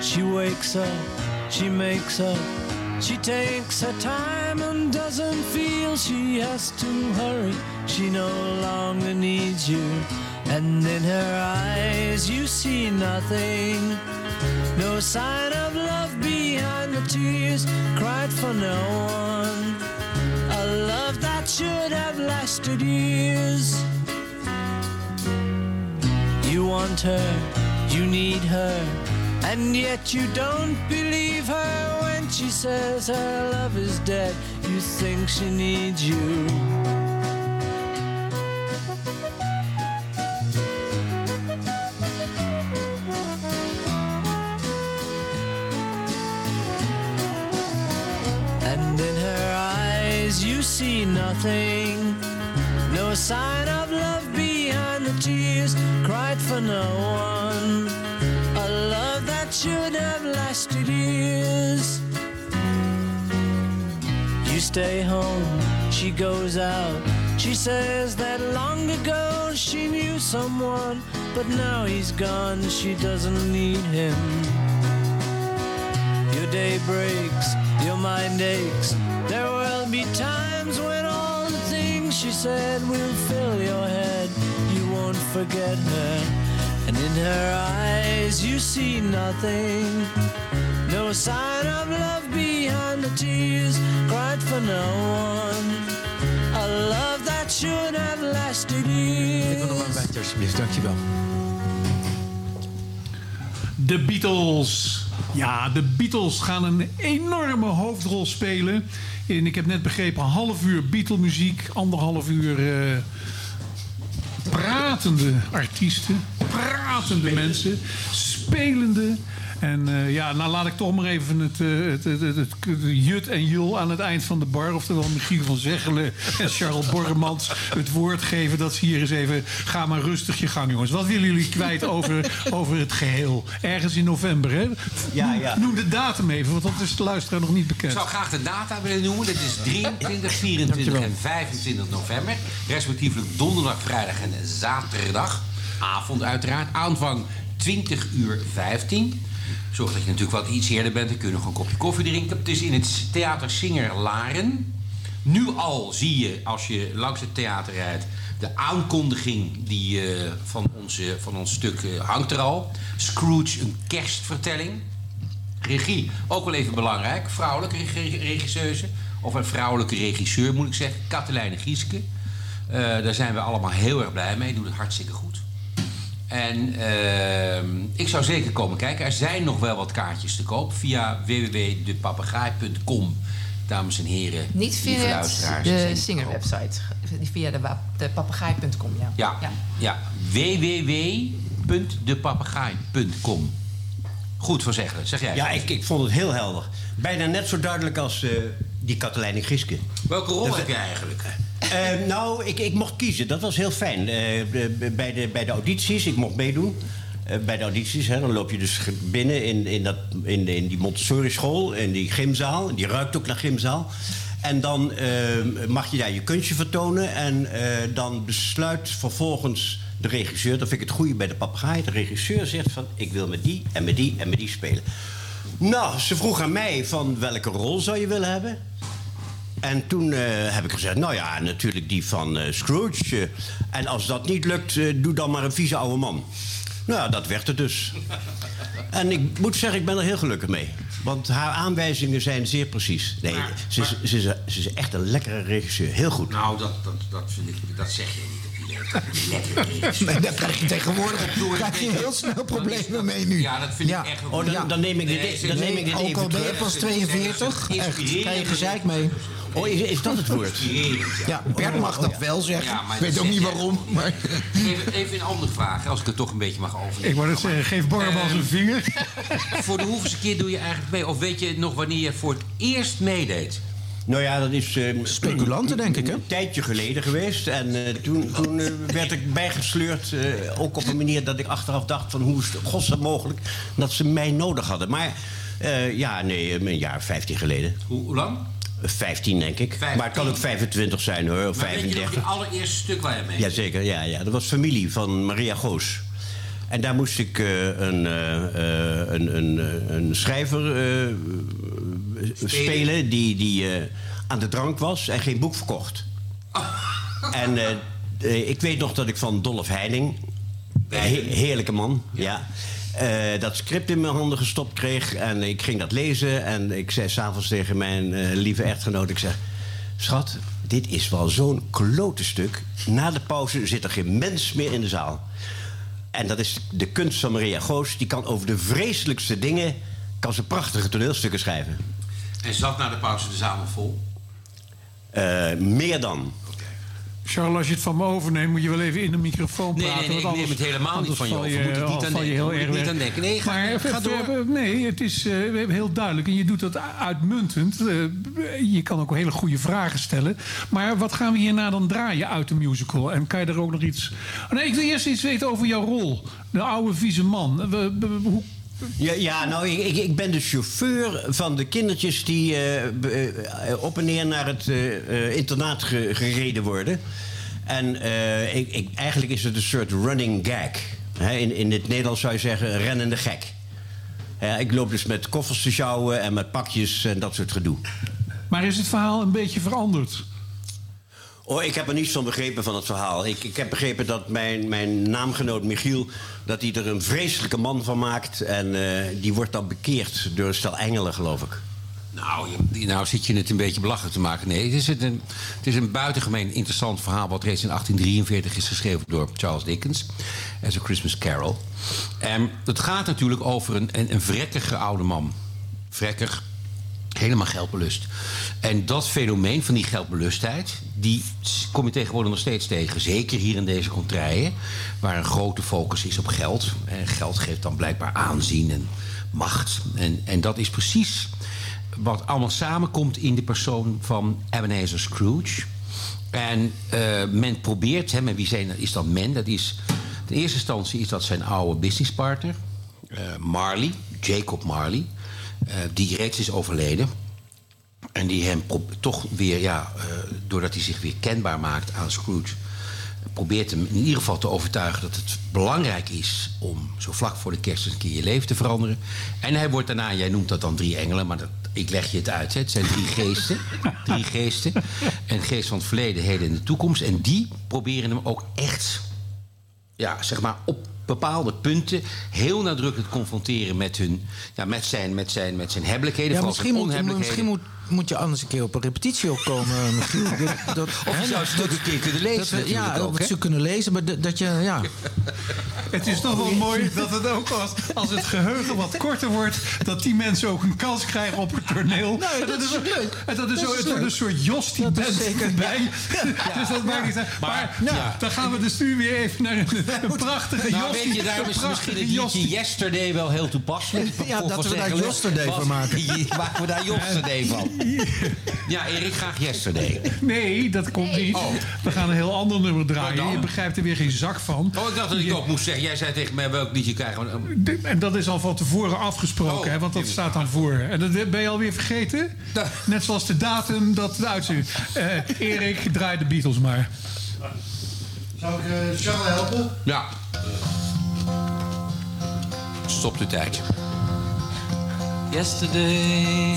She wakes up, she makes up, she takes her time and doesn't feel she has to hurry. She no longer needs you. And in her eyes, you see nothing. No sign of love behind the tears cried for no one. A love that should have lasted years. You want her, You need her, and yet you don't believe her when she says her love is dead. You think she needs you. And in her eyes you see nothing. No sign of love behind the tears cried for no one. A love that should have lasted years. Stay home, she goes out. She says that long ago she knew someone, but now he's gone, she doesn't need him. Your day breaks, your mind aches. There will be times when all the things she said will fill your head. You won't forget her, and in her eyes you see nothing. No sign of love behind the tears cried for no one. A love that should have lasted years. Buiten, alsjeblieft, dankjewel. De Beatles. Ja, de Beatles gaan een enorme hoofdrol spelen. En ik heb net begrepen, een half uur Beatle-muziek, anderhalf uur eh, pratende artiesten, pratende mensen, spelende. En eh, ja, nou laat ik toch maar even het, eh, het, het, het, het- Jut en Jul aan het eind van de bar... oftewel Michiel van Zeggelen en Charles Borremans het woord geven... dat ze hier eens even... ga maar rustig je gang, jongens. Wat willen jullie kwijt over, over het geheel? Ergens in november, hè? Ja, Noem- ja. Noem de datum even, want dat is de luisteraar nog niet Ik bekend. zou graag de data willen noemen. Dat is 23, 24 en 25 november. Respectievelijk donderdag, vrijdag en zaterdag. Avond uiteraard. Aanvang 20 uur 15. Zorg dat je natuurlijk wat iets eerder bent. Dan kun je nog een kopje koffie drinken. Het is in het Theater Singer Laren. Nu al zie je, als je langs het theater rijdt... de aankondiging die, eh, van, onze, van ons stuk eh, hangt er al. Scrooge, een kerstvertelling. Regie, ook wel even belangrijk. Vrouwelijke reg- regisseuse. Of een vrouwelijke regisseur, moet ik zeggen. Katelijne Gieske. Eh, daar zijn we allemaal heel erg blij mee. Doet het hartstikke goed. En ehm, ik zou zeker komen kijken. Er zijn nog wel wat kaartjes te koop via www.depapegaai.com. Dames en heren, Niet via de zijn te Singer koop. website. Via de, de papegaai.com, ja. Ja, ja. www.depapegaai.com. Goed van zeggen, zeg jij. Ja, ik, ik vond het heel helder. Bijna net zo duidelijk als eh, die Katelijne Giske. Welke rol Dat- heb je eigenlijk? Eh, nou, ik, ik mocht kiezen. Dat was heel fijn. Eh, bij, de, bij de audities, ik mocht meedoen. Eh, bij de audities, hè, dan loop je dus binnen in, in, dat, in, in die Montessori-school, in die gymzaal. Die ruikt ook naar gymzaal. En dan mag je daar je kunstje vertonen. En dan besluit vervolgens de regisseur, dat vind ik het goede bij de papegaai. De regisseur zegt van, ik wil met die en met die en met die spelen. Nou, ze vroeg aan mij van welke rol zou je willen hebben? En toen eh, heb ik gezegd, nou ja, natuurlijk die van eh, Scrooge. eh, en als dat niet lukt, doe dan maar een vieze oude man. Nou, ja, dat werd het dus. En ik moet zeggen, ik ben er heel gelukkig mee. Want haar aanwijzingen zijn zeer precies. Nee, Maar- ze, is, ze, is, ze is echt een lekkere regisseur. Heel goed. Nou, dat, dat, dat, vind ik, dat zeg je Nee, daar krijg je tegenwoordig krijg je heel snel problemen mee nu. Ja, dat vind Ja. ik echt... Oh, dan, dan neem ik dit, Nee, dan nee, neem ik dit Ook even al ben je pas 42, echt, krijg je gezeik mee. Oh, is, is dat het woord? Ja, Bert mag dat wel zeggen. Ja, ik weet ook niet waarom. Maar... Even, even een andere vraag, als ik het toch een beetje mag overnemen. Ik wou net zeggen, geef Borremans een vinger. Voor de hoeveelste keer doe je eigenlijk mee? Of weet je nog wanneer je voor het eerst meedeed? Nou ja, dat is... eh, Speculanten, denk ik, hè? Een tijdje geleden geweest. En eh, toen, toen eh, werd ik bijgesleurd. eh, ook op een manier dat ik achteraf dacht van... hoe is het godsnaam mogelijk dat ze mij nodig hadden. Maar eh, ja, nee, een jaar 15 geleden. Hoe, hoe lang? 15 denk ik. 15. Maar het kan ook 25 zijn hoor, of Maar weet je nog 35. je allereerste stuk waar je mee Jazeker, ja, ja. Dat was familie van Maria Goos. En daar moest ik eh, een, eh, eh, een, een, eh, een schrijver spelen die, die aan de drank was en geen boek verkocht. En ik weet nog dat ik van Dolph Heining, he- heerlijke man, ja. dat script in mijn handen gestopt kreeg en ik ging dat lezen. En ik zei s'avonds tegen mijn lieve echtgenoot: ik zeg, Schat, dit is wel zo'n klote stuk. Na de pauze zit er geen mens meer in de zaal. En dat is de kunst van Maria Goos. Die kan over de vreselijkste dingen... kan ze prachtige toneelstukken schrijven. En zat na de pauze de zaal vol? Eh, meer dan. Charles, als je het van me overneemt, moet je wel even in de microfoon praten. nee, ik neem het helemaal niet van je over. Moet ik niet aan je denken. heel erg niet aan denken. Nee, ga- maar ga het, door. Nee, het is eh, heel duidelijk. En je doet dat uitmuntend. Eh, je kan ook hele goede vragen stellen. Maar wat gaan we hierna dan draaien uit de musical? En kan je er ook nog iets... Oh, nee, ik wil eerst iets weten over jouw rol. De oude vieze man. Hoe Ja, ja nou, ik, ik- ben de chauffeur van de kindertjes die eh, eh, op en neer naar het eh, internaat ge- gereden worden. En ik, ik, eigenlijk is het een soort running gag. In, in het Nederlands zou je zeggen rennende gek. Ik loop dus met koffers te sjouwen en met pakjes en dat soort gedoe. Maar is het verhaal een beetje veranderd? Oh, ik heb er niets van begrepen van het verhaal. Ik, ik heb begrepen dat mijn, mijn naamgenoot Michiel... dat hij er een vreselijke man van maakt. En eh, die wordt dan bekeerd door een stel engelen, geloof ik. Nou, nou zit je het een beetje belachelijk te maken. Nee, het is een, het is een buitengemeen interessant verhaal... wat reeds in 1843 is geschreven door Charles Dickens. As a Christmas Carol. En het gaat natuurlijk over een, een, een vrekkige oude man. Vrekkig, helemaal geldbelust. En dat fenomeen van die geldbelustheid... die kom je tegenwoordig nog steeds tegen. Zeker hier in deze contraien... waar een grote focus is op geld. En geld geeft dan blijkbaar aanzien en macht. En, en dat is precies wat allemaal samenkomt in de persoon van Ebenezer Scrooge. En eh, men probeert hem, wie zijn, is dat men? Dat is, in eerste instantie is dat zijn oude businesspartner, eh, Marley, Jacob Marley, eh, die reeds is overleden. En die hem toch weer, ja, eh, doordat hij zich weer kenbaar maakt aan Scrooge, probeert hem in ieder geval te overtuigen dat het belangrijk is om zo vlak voor de kerst een keer je leven te veranderen. En hij wordt daarna, jij noemt dat dan drie engelen, maar dat, ik leg je het uit. Hè. Het zijn drie geesten. drie geesten. En geest van het verleden, heden en de toekomst. En die proberen hem ook echt, ja, zeg maar, op bepaalde punten heel nadrukkelijk te confronteren met hun, ja, met zijn, met zijn, met zijn hebbelijkheden. Ja, vooral misschien, zijn moet, onhebbelijkheden. misschien moet, moet je anders een keer op een repetitie ook komen, Michiel. Dat, dat, Of je zou ze ook een keer kunnen lezen Dat ja, ook, ze kunnen lezen, maar dat, dat je... Ja. Het is toch wel mooi dat het ook als, als het geheugen wat korter wordt... dat die mensen ook een kans krijgen op het toneel. Nou, En dat is ook- leuk. En dat is, Dat zo, is het leuk. een soort Jos die Dat is bent zeker- erbij. Dus dat maakt niet uit. Maar, ja. dan gaan we dus nu weer even naar een, een prachtige Nou, Jos. weet je, daarom is misschien het liedje Yesterday wel heel toepasselijk. Ja, dat we daar Yesterday van maken. Maken we daar Yesterday van. Ja, Erik, graag Yesterday. Nee, dat komt niet. We gaan een heel ander nummer draaien. Wat dan? Je begrijpt er weer geen zak van. Oh, ik dacht dat ik ook moest zeggen. Jij zei tegen mij welk liedje krijgen we. De- En dat is al van tevoren afgesproken, Oh, hè, want dat staat dan voor. En dat ben je alweer vergeten? Da- Net zoals de datum dat de uitzending. Eh Erik, draai de Beatles maar. Zou ik eh Charles helpen? Ja. Stop de tijd. Yesterday,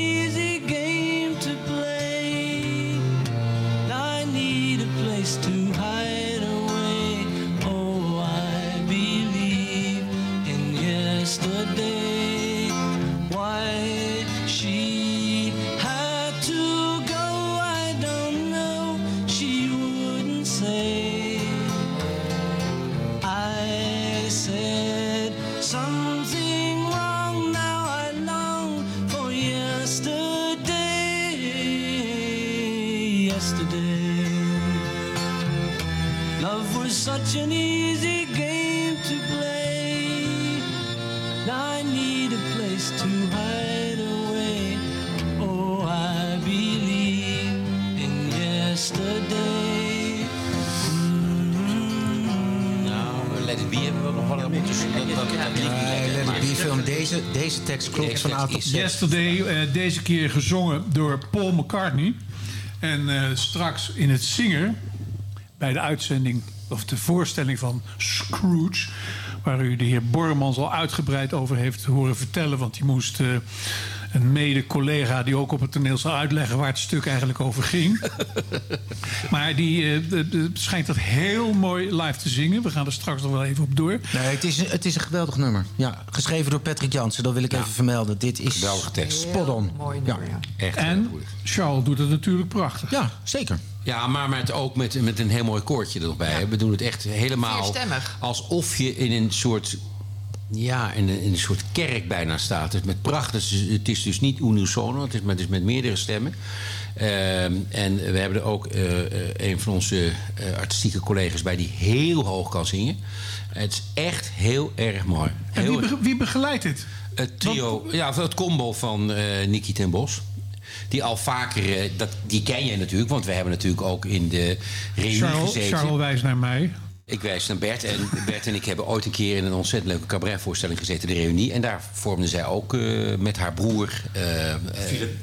love was such an easy game to play. Now I need to hide away. Oh, I believe in yesterday. Nou, Let It Be hebben we nog wel moeten zien. Dat, dat, dat, Nee, Let It Be film. Deze, deze tekst klopt van A tot. Yesterday, eh, deze keer gezongen door Paul McCartney. En eh, straks in het zingen, bij de uitzending of de voorstelling van Scrooge, waar u de heer Bormans al uitgebreid over heeft horen vertellen, want die moest eh, een mede-collega die ook op het toneel zal uitleggen waar het stuk eigenlijk over ging. maar die eh, de- de- schijnt dat heel mooi live te zingen. We gaan er straks nog wel even op door. Nee, het is, het is een geweldig nummer. Ja, geschreven door Patrick Jansen, dat wil ik even vermelden. Dit is Geweldige tekst. spot on. Mooi Ja. nummer, ja. Echt En. Charles doet het natuurlijk prachtig. ja, zeker. Ja, maar met, ook met, met een heel mooi koortje er nog bij. We doen het echt helemaal alsof je in een soort... Ja, in een, in een soort kerk bijna staat. Het, is met pracht, het, is, het is dus niet unisono, het is met, het is met meerdere stemmen. Ehm, en we hebben er ook eh, eh, een van onze eh, artistieke collega's bij die heel hoog kan zingen. Het is echt heel erg mooi. En wie, wie begeleidt dit? het trio, ja, het combo van eh Nicky ten Bos. Die al vaker, eh, dat, die ken je natuurlijk, want we hebben natuurlijk ook in de reunie Charles, gezeten. Charles wijst naar mij. Ik wijs naar Bert en Bert en ik hebben ooit een keer in een ontzettend leuke cabaretvoorstelling gezeten, de reunie. En daar vormden zij ook eh, met haar broer eh, eh,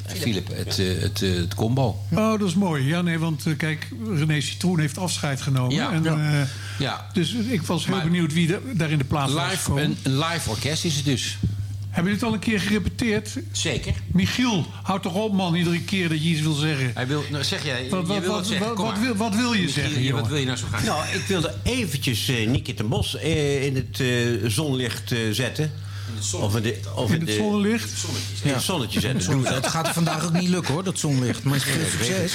Philip het, het, het combo. Oh, dat is mooi. Ja, nee, want kijk, René Citroen heeft afscheid genomen. Ja. en, Ja. eh, Ja. Dus ik was heel Maar- benieuwd wie da- daar in de plaats was Live, gekomen. een, een live orkest is het dus. Hebben jullie het al een keer gerepeteerd? Zeker. Michiel, houd toch op man, iedere keer dat je iets wil zeggen. Hij wil, nou, zeg jij, Wat- wat- wil wat- wat zeggen. wat- wat wil- wat wil je Michiel, zeggen, Wat jongen? wil je nou zo graag Nou, ik wilde eventjes eh Nicky ten Bos eh, in het eh, zonlicht eh, zetten. Of in, de, of In het de- zonnelicht? In het zonnetje zetten. Doe Het gaat er vandaag ook niet lukken hoor, dat zonlicht. Maar veel succes.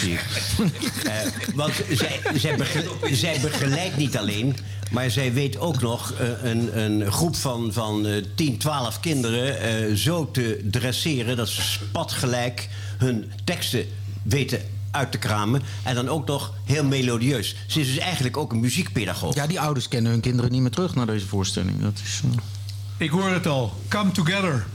Eh, want zij, zij, bege- zij begeleidt niet alleen, maar zij weet ook nog eh, een, een groep van, van eh 10, 12 kinderen eh, zo te dresseren dat ze spatgelijk hun teksten weten uit te kramen. En dan ook nog heel melodieus. Ze is dus eigenlijk ook een muziekpedagoog. Ja, die ouders kennen hun kinderen niet meer terug naar deze voorstelling. Dat is, eh, Ik hoor het al. Come together.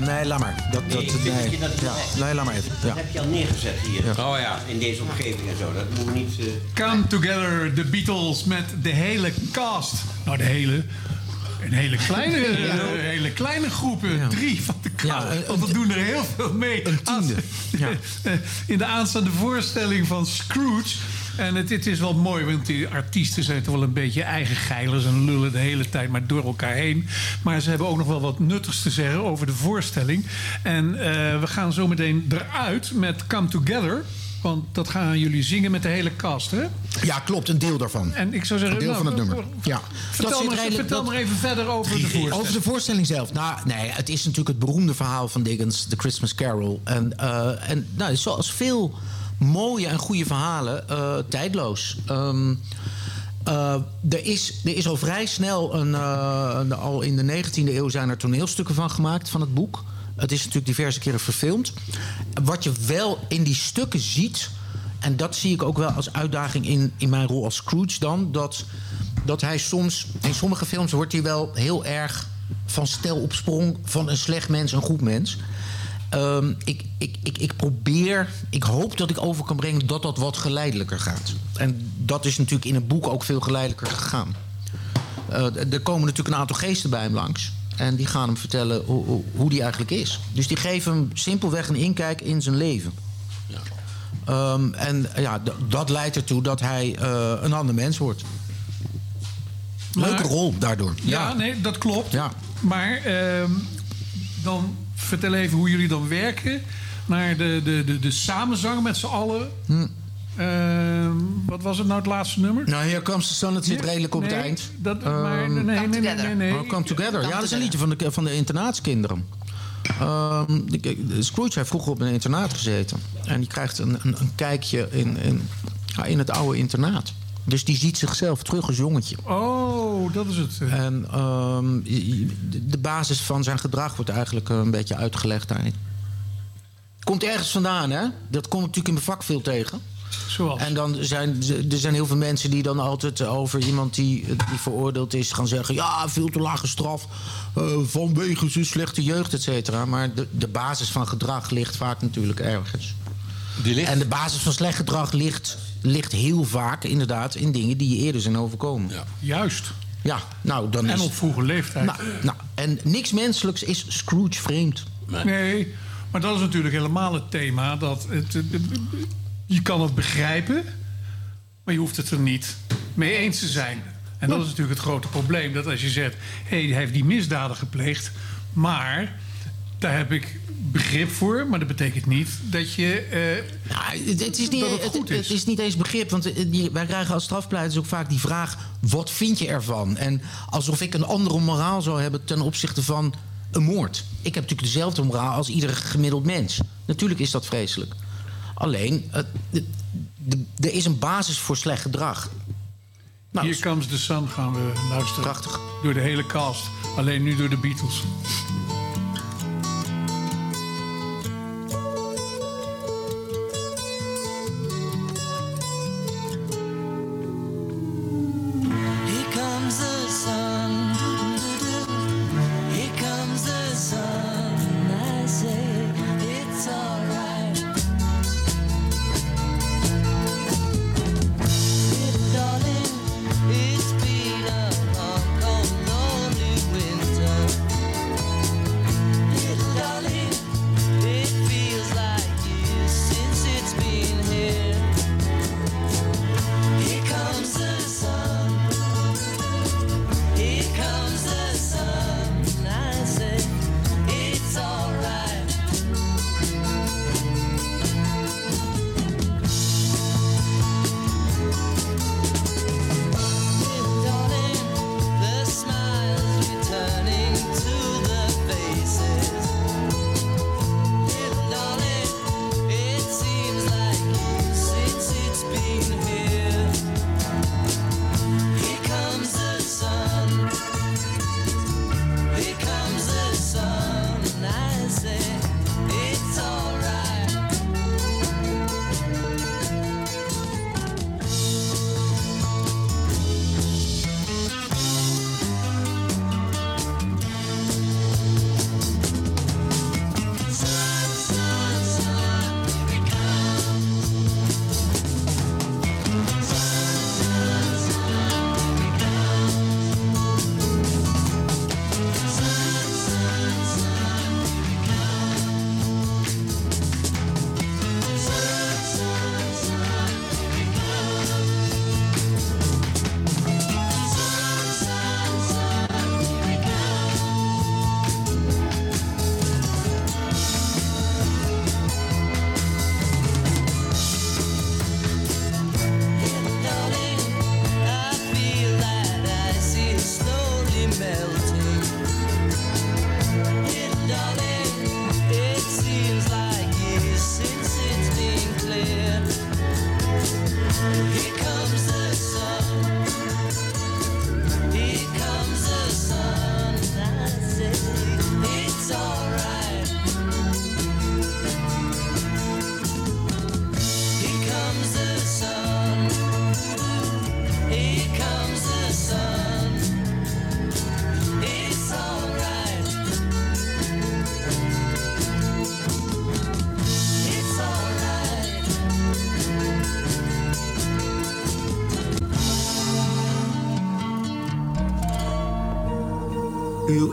Nee, laat maar. Dat, dat, Nee, nee. dat dat- ja. nee, laat maar even. Dat Ja. heb je al neergezet hier. Oh ja. In deze omgeving en zo. Dat moet niet... eh, Come Together, de Beatles met de hele cast. Nou, de hele... Een hele kleine, eh, hele kleine groepen. Drie van de cast. Ja, Want we doen er heel veel mee. Een tiende. Ja. In de aanstaande voorstelling van Scrooge. En het, het is wel mooi, want die artiesten zijn toch wel een beetje eigen geilers en lullen de hele tijd maar door elkaar heen. Maar ze hebben ook nog wel wat nuttigs te zeggen over de voorstelling. En eh, we gaan zo meteen eruit met Come Together. Want dat gaan jullie zingen met de hele cast, hè? ja, klopt. Een deel daarvan. En ik zou zeggen... Een deel nou, van het nummer. Ja. Vertel, zit maar, redelijk- vertel dat- maar even verder over de voorstelling. Over de voorstelling zelf. Nou, nee, het is natuurlijk het beroemde verhaal van Dickens, The Christmas Carol. En, eh, en nou, zoals veel mooie en goede verhalen, eh, tijdloos. Ehm, eh, er, is, er is al vrij snel, een, eh, al in de 19e eeuw zijn er toneelstukken van gemaakt van het boek. Het is natuurlijk diverse keren verfilmd. Wat je wel in die stukken ziet, en dat zie ik ook wel als uitdaging in, in mijn rol als Scrooge dan, dat, dat hij soms, in sommige films wordt hij wel heel erg van stel op sprong van een slecht mens, een goed mens. Ehm, ik, ik, ik, ik probeer, ik hoop dat ik over kan brengen dat dat wat geleidelijker gaat. En dat is natuurlijk in het boek ook veel geleidelijker gegaan. Eh, er komen natuurlijk een aantal geesten bij hem langs. En die gaan hem vertellen hoe, hoe, hoe die eigenlijk is. Dus die geven hem simpelweg een inkijk in zijn leven. Ehm, en ja, dat leidt ertoe dat hij eh, een ander mens wordt. Leuke Maar- rol daardoor. Ja, nee, dat klopt. Ja. Maar ehm, dan vertel even hoe jullie dan werken naar de, de, de, de samenzang met z'n allen. Hm. Ehm, wat was het nou het laatste nummer? Nou, hier komt de Sun, het zit Nee, redelijk op nee, het eind. Dat, maar, Ehm, nee, nee, Come nee, nee, Together. nee. Oh, Come Together. Come ja, dat is een liedje van de, van de internaatskinderen. Ehm, de- de Scrooge heeft vroeger op een internaat gezeten. En die krijgt een, een, een kijkje in, in, ja, in het oude internaat. Dus die ziet zichzelf terug als jongetje. Oh, dat is het. En ehm, de- basis van zijn gedrag wordt eigenlijk eh, een beetje uitgelegd daarin. Komt ergens vandaan, hè? Dat komt natuurlijk in mijn vak veel tegen. Zoals. En dan zijn er zijn heel veel mensen die dan altijd over iemand die, die veroordeeld is gaan zeggen: ja, veel te lage straf eh, vanwege zijn slechte jeugd, et cetera. Maar de, de basis van gedrag ligt vaak natuurlijk ergens. Die ligt. En de basis van slecht gedrag ligt, ligt heel vaak inderdaad in dingen die je eerder zijn overkomen. Ja, Juist. nou dan is. En op vroege leeftijd. nou, nou, en niks menselijks is Scrooge vreemd. Nee, maar dat is natuurlijk helemaal het thema. Dat het, het- je kan het begrijpen, maar je hoeft het er niet mee eens te zijn. En dat is natuurlijk het grote probleem. Dat als je zegt, hé, hij heeft die misdaden gepleegd... maar daar heb ik begrip voor... maar dat betekent niet dat je... eh, Nou, het, is niet, Dat het goed het is. is niet eens begrip. Want eh, wij krijgen als strafpleiters ook vaak die vraag: wat vind je ervan? En alsof ik een andere moraal zou hebben ten opzichte van een moord. Ik heb natuurlijk dezelfde moraal als iedere gemiddeld mens. Natuurlijk is dat vreselijk. Alleen, de- er is een basis voor slecht gedrag. Nou, Hier Comes the Sun gaan we luisteren. Prachtig. Door de hele cast. Alleen nu door de Beatles.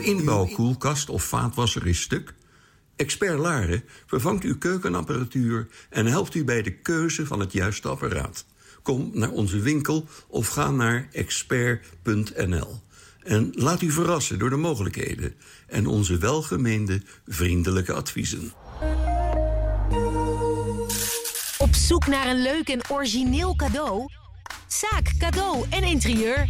Inbouwkoelkast of vaatwasser is stuk? Expert Laren vervangt uw keukenapparatuur en helpt u bij de keuze van het juiste apparaat. Kom naar onze winkel of ga naar expert.nl. En laat u verrassen door de mogelijkheden en onze welgemeende vriendelijke adviezen. Op zoek naar een leuk en origineel cadeau? Zaak, cadeau en interieur.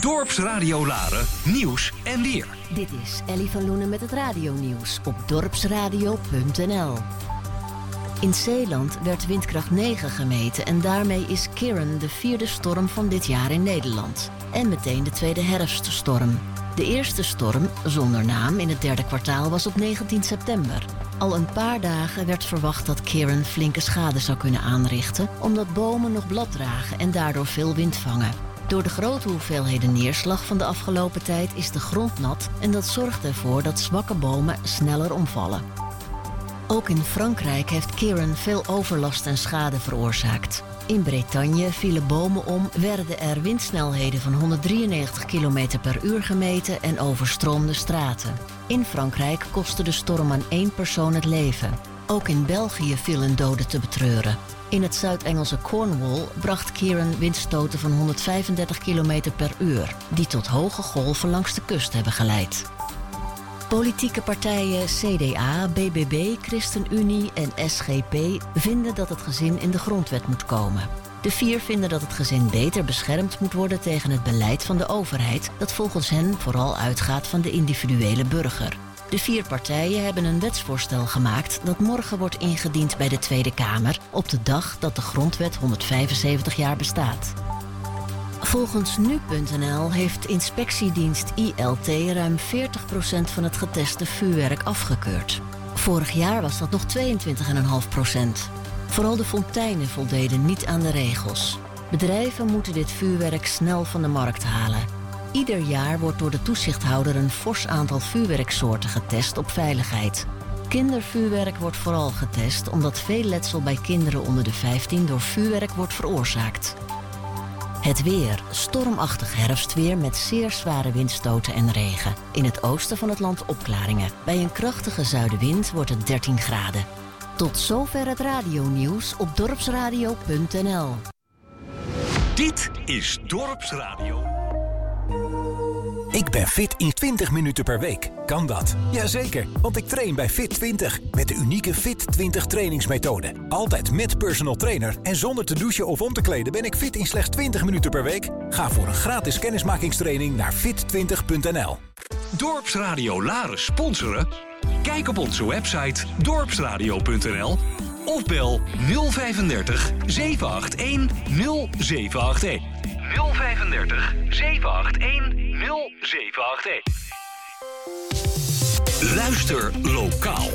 Dorpsradio Laren, nieuws en weer. Dit is Ellie van Loenen met het radionieuws op dorpsradio.nl. In Zeeland werd windkracht 9 gemeten en daarmee is Kieran de vierde storm van dit jaar in Nederland. En meteen de tweede herfststorm. De eerste storm, zonder naam, in het derde kwartaal was op 19 september. Al een paar dagen werd verwacht dat Kieran flinke schade zou kunnen aanrichten, omdat bomen nog blad dragen en daardoor veel wind vangen. Door de grote hoeveelheden neerslag van de afgelopen tijd is de grond nat en dat zorgt ervoor dat zwakke bomen sneller omvallen. Ook in Frankrijk heeft Kieran veel overlast en schade veroorzaakt. In Bretagne vielen bomen om, werden er windsnelheden van 193 km per uur gemeten en overstroomde straten. In Frankrijk kostte de storm aan één persoon het leven. Ook in België viel een dode te betreuren. In het Zuid-Engelse Cornwall bracht Kieran windstoten van 135 km per uur, die tot hoge golven langs de kust hebben geleid. Politieke partijen CDA, BBB, ChristenUnie en SGP vinden dat het gezin in de grondwet moet komen. De vier vinden dat het gezin beter beschermd moet worden tegen het beleid van de overheid, dat volgens hen vooral uitgaat van de individuele burger. De vier partijen hebben een wetsvoorstel gemaakt dat morgen wordt ingediend bij de Tweede Kamer op de dag dat de grondwet 175 jaar bestaat. Volgens nu.nl heeft inspectiedienst ILT ruim 40% van het geteste vuurwerk afgekeurd. Vorig jaar was dat nog 22,5%. Vooral de fonteinen voldeden niet aan de regels. Bedrijven moeten dit vuurwerk snel van de markt halen. Ieder jaar wordt door de toezichthouder een fors aantal vuurwerksoorten getest op veiligheid. Kindervuurwerk wordt vooral getest omdat veel letsel bij kinderen onder de 15 door vuurwerk wordt veroorzaakt. Het weer. Stormachtig herfstweer met zeer zware windstoten en regen. In het oosten van het land opklaringen. Bij een krachtige zuidenwind wordt het 13 graden. Tot zover het radionieuws op dorpsradio.nl. Dit is Dorpsradio. Ik ben fit in 20 minuten per week. Kan dat? Jazeker, want ik train bij Fit 20 met de unieke Fit 20 trainingsmethode. Altijd met personal trainer en zonder te douchen of om te kleden ben ik fit in slechts 20 minuten per week. Ga voor een gratis kennismakingstraining naar fit20.nl. Dorpsradio Laren sponsoren? Kijk op onze website dorpsradio.nl of bel 035 781 0781. 035 781 0781. Luister lokaal.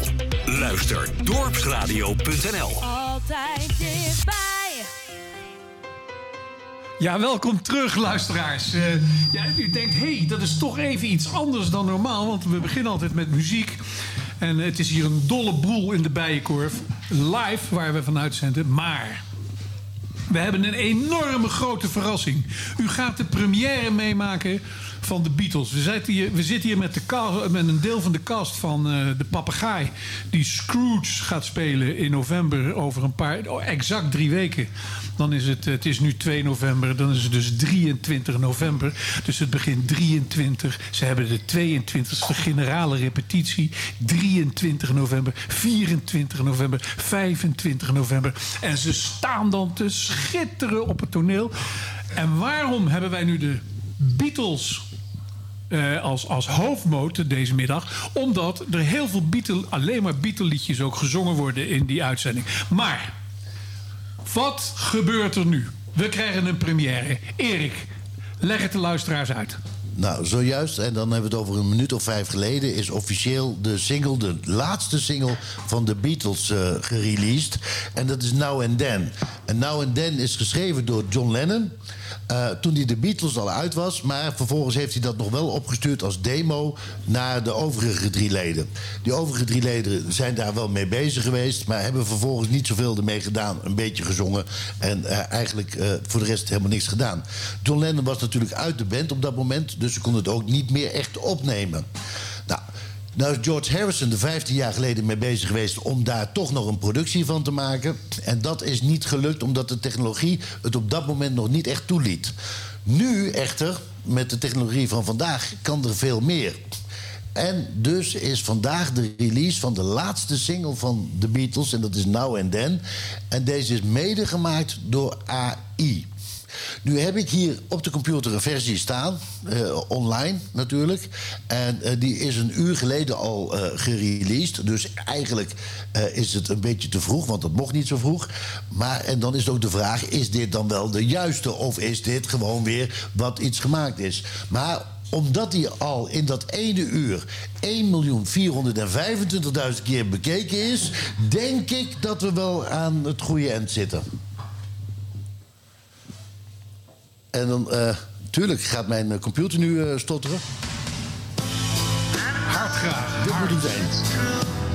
Luister dorpsradio.nl. Altijd dichtbij. Ja, welkom terug, luisteraars. Eh, ja, u denkt, hé, hey, dat is toch even iets anders dan normaal. Want we beginnen altijd met muziek. En het is hier een dolle boel in de Bijenkorf. Live, waar we van uitzenden. Maar we hebben een enorme grote verrassing. U gaat de première meemaken van de Beatles. We zitten hier, we zitten hier met, de met een deel van de cast van eh, de papegaai... die Scrooge gaat spelen in november over een paar... oh, exact drie weken. Dan is het, het is nu 2 november, dan is het dus 23 november. Dus het begint 23. Ze hebben de 22e generale repetitie. 23 november, 24 november, 25 november. En ze staan dan te schitteren op het toneel. En waarom hebben wij nu de Beatles eh, als, als hoofdmoot deze middag. Omdat er heel veel Beatle, alleen maar Beatle-liedjes ook gezongen worden in die uitzending. Maar, wat gebeurt er nu? We krijgen een première. Erik, leg het de luisteraars uit. Nou, zojuist, en dan hebben we het over een minuut of vijf geleden... is officieel de single, de laatste single van de Beatles eh gereleased. En dat is Now and Then. En Now and Then is geschreven door John Lennon... eh, toen hij de Beatles al uit was. Maar vervolgens heeft hij dat nog wel opgestuurd als demo... naar de overige drie leden. Die overige drie leden zijn daar wel mee bezig geweest... maar hebben vervolgens niet zoveel ermee gedaan. Een beetje gezongen en eh, eigenlijk eh, voor de rest helemaal niks gedaan. John Lennon was natuurlijk uit de band op dat moment... dus ze konden het ook niet meer echt opnemen. Nou, is George Harrison er 15 jaar geleden mee bezig geweest... om daar toch nog een productie van te maken. En dat is niet gelukt omdat de technologie het op dat moment nog niet echt toeliet. Nu echter, met de technologie van vandaag, kan er veel meer. En dus is vandaag de release van de laatste single van de Beatles... en dat is Now and Then. En deze is mede gemaakt door AI. Nu heb ik hier op de computer een versie staan, eh, online natuurlijk. En eh, die is een uur geleden al eh gereleased. Dus eigenlijk is het een beetje te vroeg, want dat mocht niet zo vroeg. Maar en dan is ook de vraag: is dit dan wel de juiste? Of is dit gewoon weer wat iets gemaakt is? Maar omdat die al in dat ene uur 1.425.000 keer bekeken is, denk ik dat we wel aan het goede eind zitten. En dan, eh tuurlijk gaat mijn eh, computer nu eh, stotteren. Hard graag. Dit moet het zijn.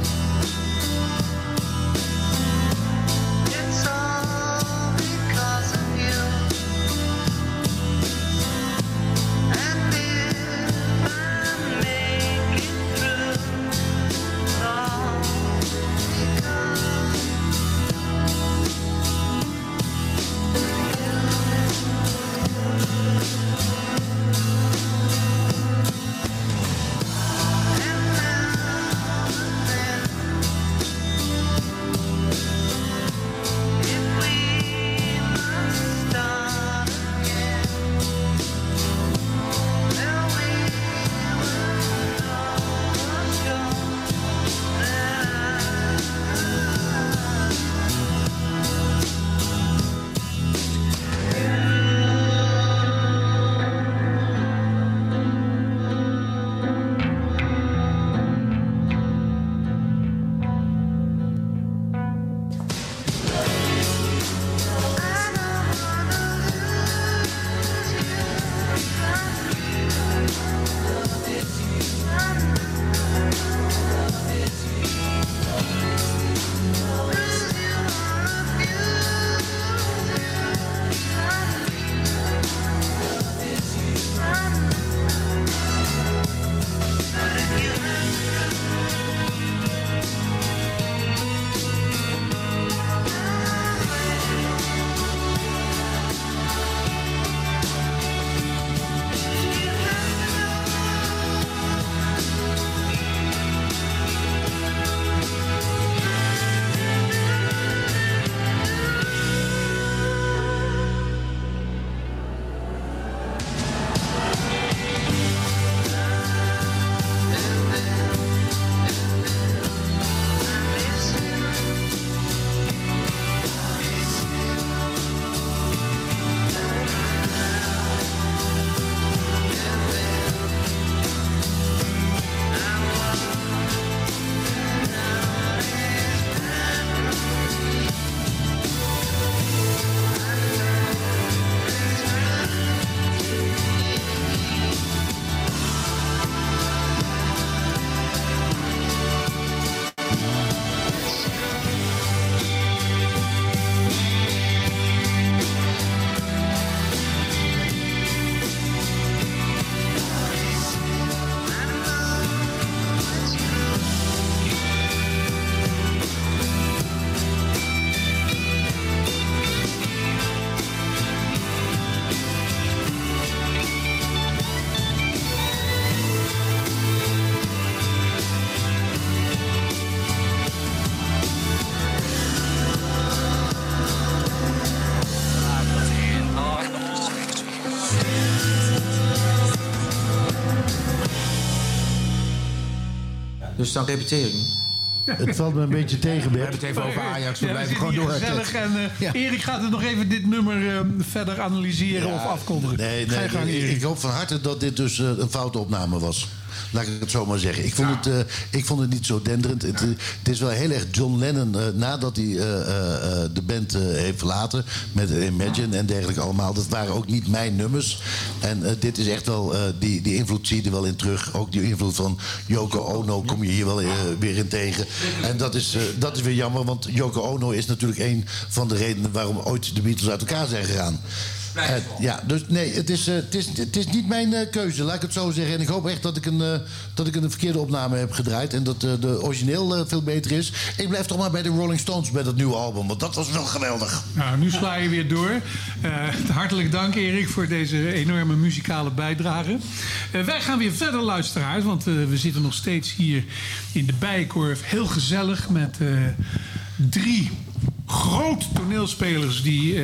Dus dan. Het valt me een beetje tegen, Bert. We hebben het even over Ajax, we Ja, blijven gewoon door. Gezellig en eh, Erik gaat het nog even dit nummer eh, verder analyseren of afkondigen. Nee, Ga je nee, gang, nee, Erik. ik hoop van harte dat dit dus eh, een foute opname was. Laat ik het zo maar zeggen. Ik vond, het, eh, ik vond het niet zo denderend. Het, eh, het is wel heel erg John Lennon eh, nadat hij de band heeft verlaten. Met Imagine en dergelijke allemaal. Dat waren ook niet mijn nummers. En dit is echt wel, die, die invloed zie je er wel in terug. Ook die invloed van Yoko Ono kom je hier wel weer in tegen. En dat is, dat is weer jammer, want Yoko Ono is natuurlijk een van de redenen waarom ooit de Beatles uit elkaar zijn gegaan. Eh, ja, dus nee, het is, eh, het is, het is niet mijn eh, keuze, laat ik het zo zeggen. En ik hoop echt dat ik een, dat ik een verkeerde opname heb gedraaid. En dat de origineel veel beter is. Ik blijf toch maar bij de Rolling Stones bij dat nieuwe album. Want dat was wel geweldig. Nou, nu sla je weer door. Eh, hartelijk dank, Erik, voor deze enorme muzikale bijdrage. Wij gaan weer verder, luisteraars. Want eh, we zitten nog steeds hier in de Bijenkorf. Heel gezellig met eh, drie groot toneelspelers die...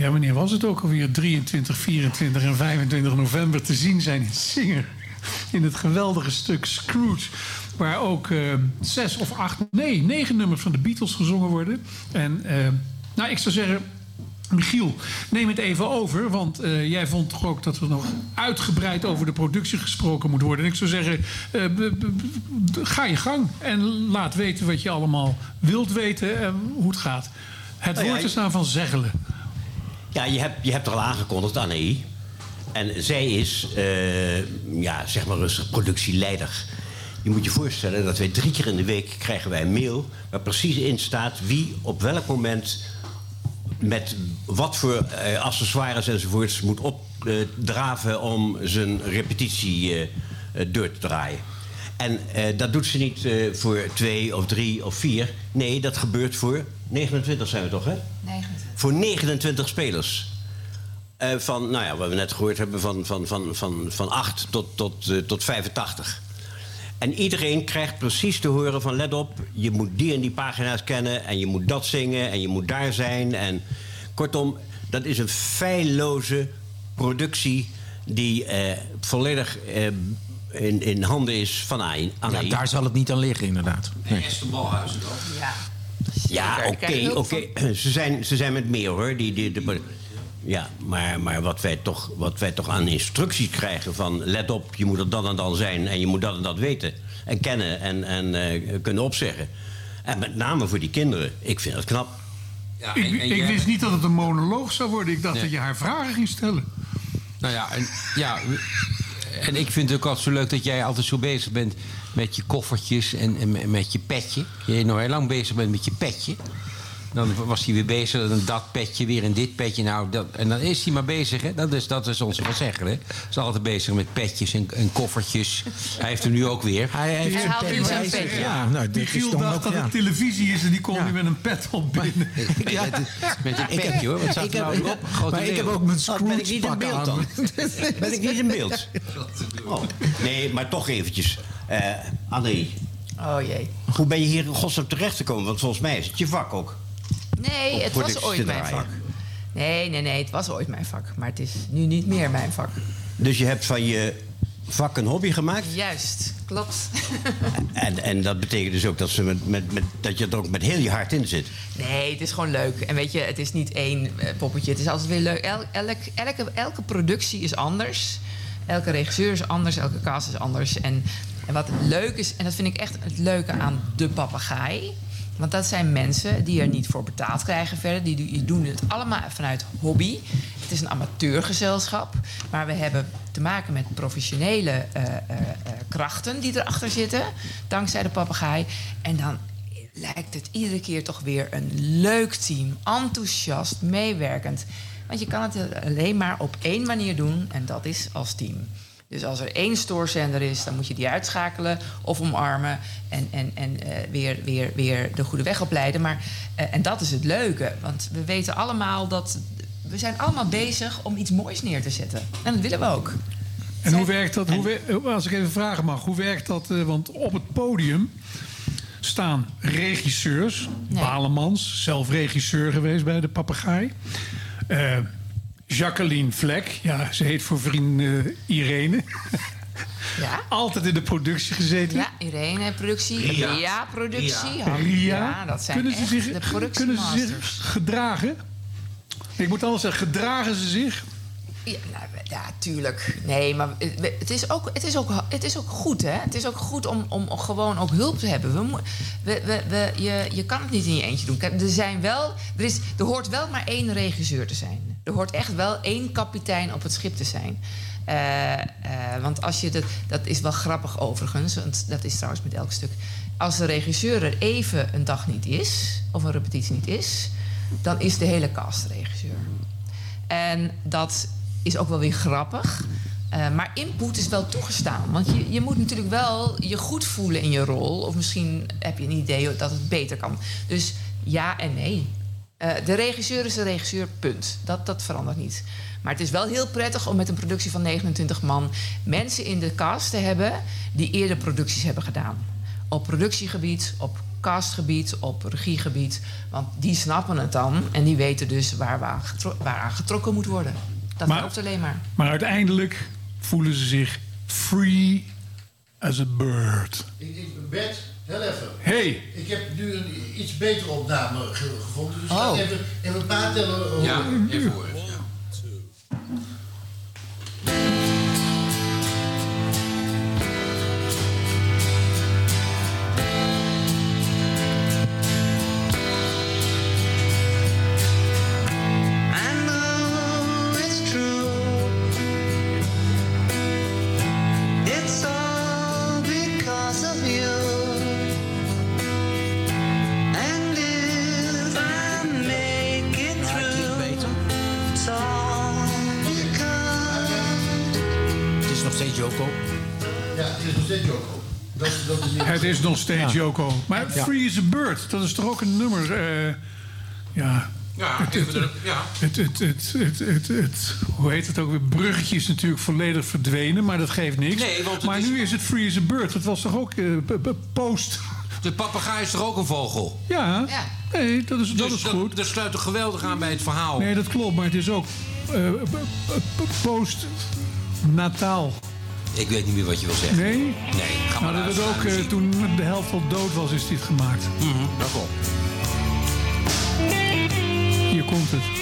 ja, wanneer was het ook alweer? 23, 24 en 25 november te zien zijn in Singer. In het geweldige stuk Scrooge. Waar ook eh, zes of acht, nee, negen nummers van de Beatles gezongen worden. En eh, nou, ik zou zeggen, Michiel, neem het even over. Want eh, jij vond toch ook dat er nog uitgebreid over de productie gesproken moet worden. En ik zou zeggen, ga je gang. En laat weten wat je allemaal wilt weten en hoe het gaat. Het Nou woord is aan van Zeggelen. Ja, je hebt, je hebt er al aangekondigd, Anne En zij is, eh, ja, zeg maar rustig, productieleider. Je moet je voorstellen dat wij drie keer in de week krijgen wij een mail... waar precies in staat wie op welk moment... met wat voor eh, accessoires enzovoorts moet opdraven... om zijn repetitie eh, door te draaien. En dat doet ze niet voor twee of drie of vier. Nee, dat gebeurt voor 29 zijn we toch, hè? 29. Voor 29 spelers. Eh, van, nou ja, wat we net gehoord hebben, van, van, van, van, van 8 tot, tot, eh, tot 85. En iedereen krijgt precies te horen van... let op, je moet die en die pagina's kennen... en je moet dat zingen en je moet daar zijn. En kortom, dat is een feilloze productie... die eh, volledig eh, in, in handen is van Anne. Ja, daar zal het niet aan liggen, inderdaad. Nee. Esther Balhuizen dan? Ja. Ja, oké, oké. Ze, zijn, ze zijn met meer hoor. Die, die, die- ja, maar, maar wat, wij toch, wat wij toch aan instructies krijgen van... let op, je moet er dan en dan zijn en je moet dat en dat weten. En kennen en, en eh, kunnen opzeggen. En met name voor die kinderen. Ik vind het knap. Ja, ik, ik wist niet dat het een monoloog zou worden. Ik dacht Nee. dat je haar vragen ging stellen. Nou ja, en, ja, en ik vind het ook altijd zo leuk dat jij altijd zo bezig bent met je koffertjes en, en met je petje. Je nou heel lang bezig bent met je petje. Dan was hij weer bezig, en dat petje, weer en dit petje. Nou, dat, en dan is hij maar bezig, hè? Dat is, dat is onze van zeggen, hè? Hij is altijd bezig met petjes en, en koffertjes. Hij heeft hem nu ook weer. Hij heeft Hij haalt nu zijn petje. Ja, nou, dat is dan dacht ook, dat ja. het televisie is en die komt nu met een pet op binnen. Ja. Met een Ik heb- petje, hoor. Wat staat ik er heb- nou op? Grote Maar ik heb ook mijn Oh, ben ik niet in Scrooge-pak beeld aan. dan? Ben ik niet in beeld? Oh. Nee, maar toch eventjes. Eh Anne, Oh jee. hoe ben je hier in godsnaam terecht gekomen? Want volgens mij is het je vak ook. Nee, het was ooit mijn vak. Nee, nee, nee, het was ooit mijn vak. Maar het is nu niet meer mijn vak. Dus je hebt van je vak een hobby gemaakt. Juist, klopt. En, en dat betekent dus ook dat, ze met, met, met, dat je er ook met heel je hart in zit. Nee, het is gewoon leuk. En weet je, het is niet één eh, poppetje. Het is altijd weer leuk. El- elk, elke, elke productie is anders. Elke regisseur is anders. Elke cast is anders. En, en wat leuk is, en dat vind ik echt het leuke aan de papegaai. Want dat zijn mensen die er niet voor betaald krijgen verder. Die, doen het allemaal vanuit hobby. Het is een amateurgezelschap. Maar we hebben te maken met professionele eh, eh, eh, krachten die erachter zitten. Dankzij de papegaai. En dan lijkt het iedere keer toch weer een leuk team. Enthousiast, meewerkend. Want je kan het alleen maar op één manier doen en dat is als team. Dus als er één stoorzender is, dan moet je die uitschakelen of omarmen en, en, en eh, weer, weer, weer de goede weg opleiden. Maar, eh, en dat is het leuke, want we weten allemaal dat we zijn allemaal bezig om iets moois neer te zetten. En dat willen we ook. En hoe werkt dat? Hoe wer- als ik even vragen mag, hoe werkt dat? eh, Want op het podium staan regisseurs. Nee. Balemans, zelf regisseur geweest bij de Papegaai. Eh, Jacqueline Vlek, ja, ze heet voor vriend eh, Irene. Ja? Altijd in de productie gezeten. Ja, Irene, productie. Ria. Ria, productie. Ria. Ria. Ja, dat zijn kunnen ze echt zich, de kunnen ze zich gedragen? Ik moet anders zeggen, gedragen ze zich? Ja, nou, ja, tuurlijk. Nee, maar het is ook, het is ook, het is ook goed, hè? Het is ook goed om, om gewoon ook hulp te hebben. We, we, we, we, je, je kan het niet in je eentje doen. Er, zijn wel, er, is, er hoort wel maar één regisseur te zijn. Er hoort echt wel één kapitein op het schip te zijn. Eh, eh, want als je dat, dat is wel grappig overigens, want dat is trouwens met elk stuk. Als de regisseur er even een dag niet is, of een repetitie niet is, dan is de hele cast regisseur. En dat is ook wel weer grappig. Eh, maar input is wel toegestaan. Want je, je moet natuurlijk wel je goed voelen in je rol. Of misschien heb je een idee dat het beter kan. Dus ja en nee. Eh, de regisseur is de regisseur, punt. Dat, dat verandert niet. Maar het is wel heel prettig om met een productie van 29 man... mensen in de cast te hebben die eerder producties hebben gedaan. Op productiegebied, op castgebied, op regiegebied. Want die snappen het dan en die weten dus waar, we aan, getro- waar aan getrokken moet worden. Dat Maar- helpt alleen maar. Maar uiteindelijk voelen ze zich free as a bird. Ik, ik, Bert, heel even. Hey. Ik heb nu een iets betere opname ge- gevonden. Dus ik Oh. ga even, even een paar tellen horen. Ja, even horen. Is is nog steeds Joko. Maar Ja. Free as a Bird, dat is toch ook een nummer... eh, ja... Ja, het, even het, er- ja. het, het, het, het, het, het- hoe heet het ook weer? Bruggetje is natuurlijk volledig verdwenen, maar dat geeft niks. Nee, want het maar is- nu is het Free as a Bird. Dat was toch ook eh, post... De papegaai is toch ook een vogel? Ja, nee, dat is, dat Dus is goed. Dat sluit toch geweldig aan bij het verhaal. Nee, dat klopt, maar het is ook eh, Ik weet niet meer wat je wil zeggen. Nee? Nee, ga maar Nou, dat luisteren ook eh, toen de helft al dood was, is dit gemaakt. Dat klopt. Hier komt het.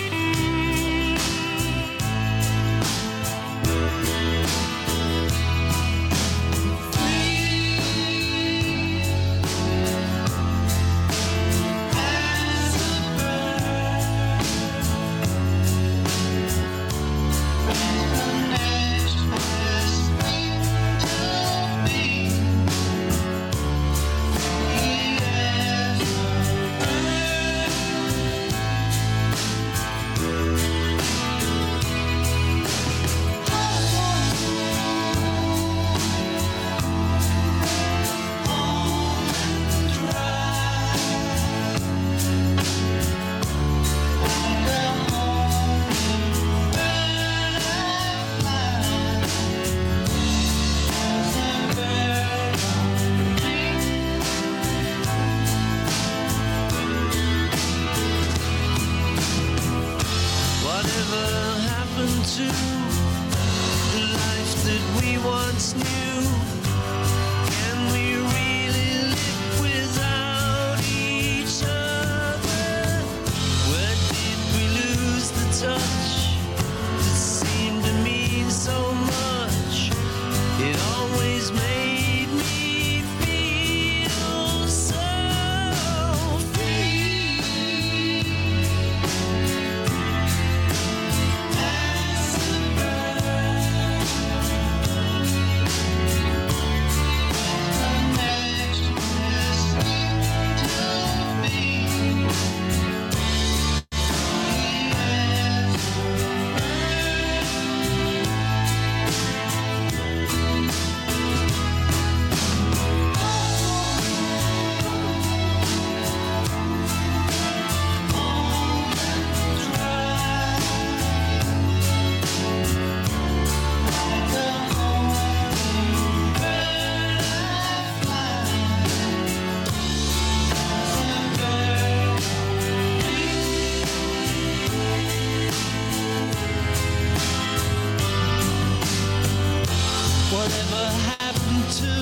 Happened into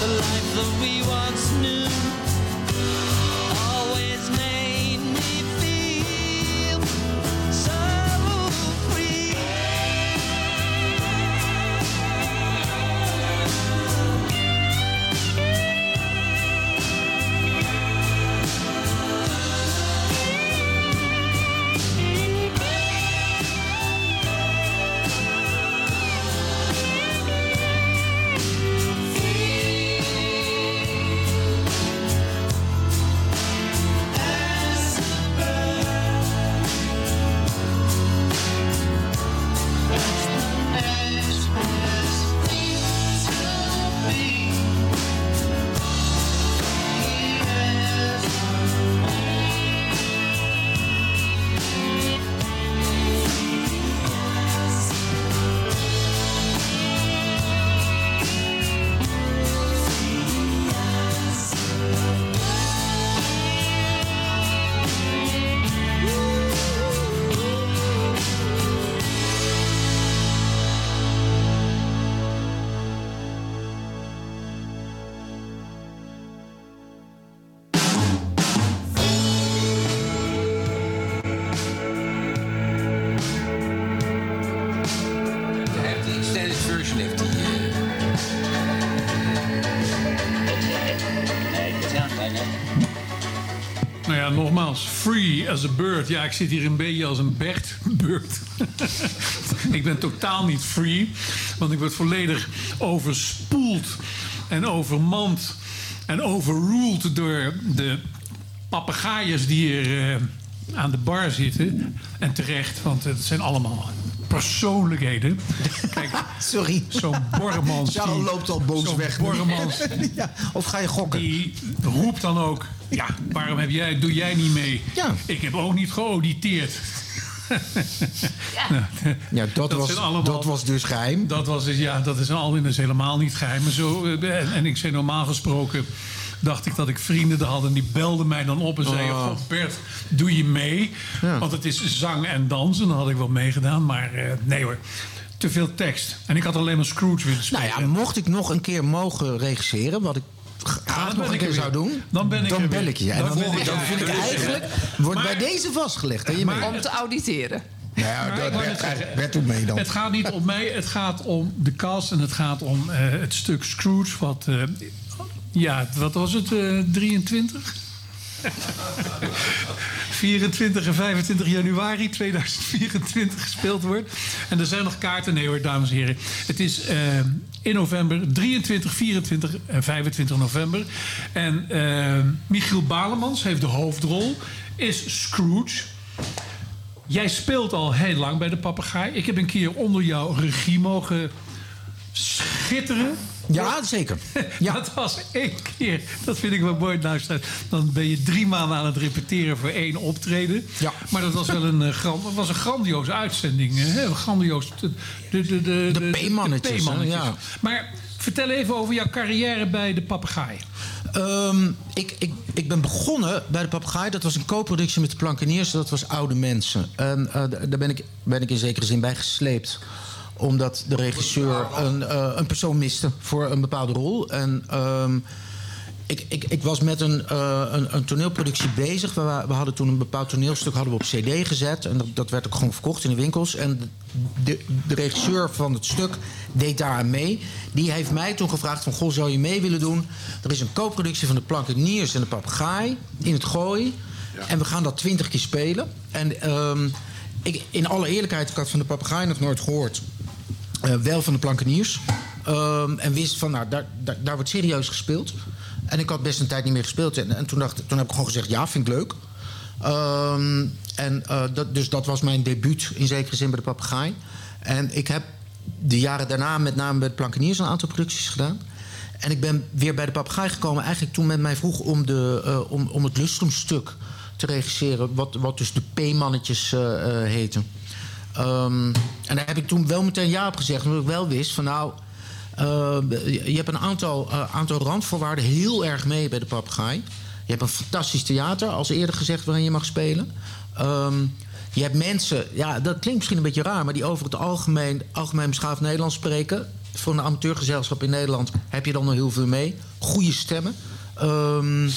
the life that we once knew. Free as a bird. Ja, ik zit hier een beetje als een Bert. Bird. ik ben totaal niet free, want ik word volledig overspoeld en overmand en overruled door de papegaaien die hier eh, aan de bar zitten. En terecht, want het zijn allemaal persoonlijkheden. Kijk, Sorry. Zo'n Borremans. Charles die- loopt al boos weg nu. Borremans. ja, of ga je gokken? Die roept dan ook... Ja, waarom heb jij, doe jij niet mee? Ja. Ik heb ook niet geauditeerd. Nou, Ja, dat, was, allemaal- dat was dus geheim. Dat was dus, ja, dat is al dat is helemaal niet geheim. Maar zo, eh, en, en ik zei normaal gesproken dacht ik dat ik vrienden had en die belden mij dan op en zeiden: Oh. "God, Bert, doe je mee? Ja. Want het is zang en dansen. Dan had ik wel meegedaan, maar eh, nee hoor. Te veel tekst. En ik had alleen maar Scrooge willen spelen. Nou ja, mocht ik nog een keer mogen regisseren, wat ik graag dan nog een keer er zou doen, Dan ben ik er bel ik je. En Dan dan, dan vind ik eigenlijk, wordt bij deze vastgelegd. Je mee. Om te auditeren. Ja, Maar dat ik wou werd, net zeggen, werd doet mee dan. Het gaat niet om mij, het gaat om de cast en het gaat om eh, het stuk Scrooge. Wat, eh, ja, wat was het? eh 23? 24 en 25 januari 2024 gespeeld wordt. En er zijn nog kaarten. Nee hoor, dames en heren. Het is eh, in november, 23, 24 en 25 november. En eh, Michiel Balemans heeft de hoofdrol. Is Scrooge. Jij speelt al heel lang bij de papegaai. Ik heb een keer onder jouw regie mogen schitteren. Ja, zeker. dat was één keer. Dat vind ik wel mooi. luisteren. Dan ben je drie maanden aan het repeteren voor één optreden. Ja. Maar dat was wel een, eh, gran- dat was een grandioze uitzending. Hè? Grandioos. De, de, de, de, De P-mannetjes, ja. Maar vertel even over jouw carrière bij de papegaai. Ehm, ik, ik, ik ben begonnen bij de Papegaai. Dat was een co-productie met de Plankeniers. Dat was oude mensen. En eh, daar ben ik, ben ik in zekere zin bij gesleept. Omdat de regisseur een, eh, een persoon miste voor een bepaalde rol. En ehm, ik, ik, ik was met een, eh, een, een toneelproductie bezig. We, we hadden toen een bepaald toneelstuk hadden we op cd gezet. En dat, dat werd ook gewoon verkocht in de winkels. En de, de regisseur van het stuk deed daar aan mee. Die heeft mij toen gevraagd van... Goh, zou je mee willen doen? Er is een co-productie van de Plankeniers en de Papegaai in het Gooi. En we gaan dat twintig keer spelen. En ehm, ik, in alle eerlijkheid, ik had van de Papegaai nog nooit gehoord. Eh, wel van de Plankeniers. Ehm, en wist van, nou, daar, daar, wordt serieus gespeeld. En ik had best een tijd niet meer gespeeld. En, en toen, dacht, toen heb ik gewoon gezegd, ja, vind ik leuk. Ehm, en, eh, dat, dus dat was mijn debuut in zekere zin bij de papegaai. En ik heb de jaren daarna met name bij de Plankeniers een aantal producties gedaan. En ik ben weer bij de papegaai gekomen eigenlijk toen men mij vroeg om, de, eh, om, om het lustrumstuk te regisseren. Wat, wat dus de P-mannetjes heten. Ehm, en daar heb ik toen wel meteen ja op gezegd. Omdat ik wel wist van nou... eh, je hebt een aantal, eh, aantal randvoorwaarden heel erg mee bij de papegaai. Je hebt een fantastisch theater, als eerder gezegd, waarin je mag spelen. Ehm, je hebt mensen, ja, dat klinkt misschien een beetje raar... maar die over het algemeen, algemeen beschaafd Nederlands spreken. Voor een amateurgezelschap in Nederland heb je dan nog heel veel mee. Goede stemmen. Ehm,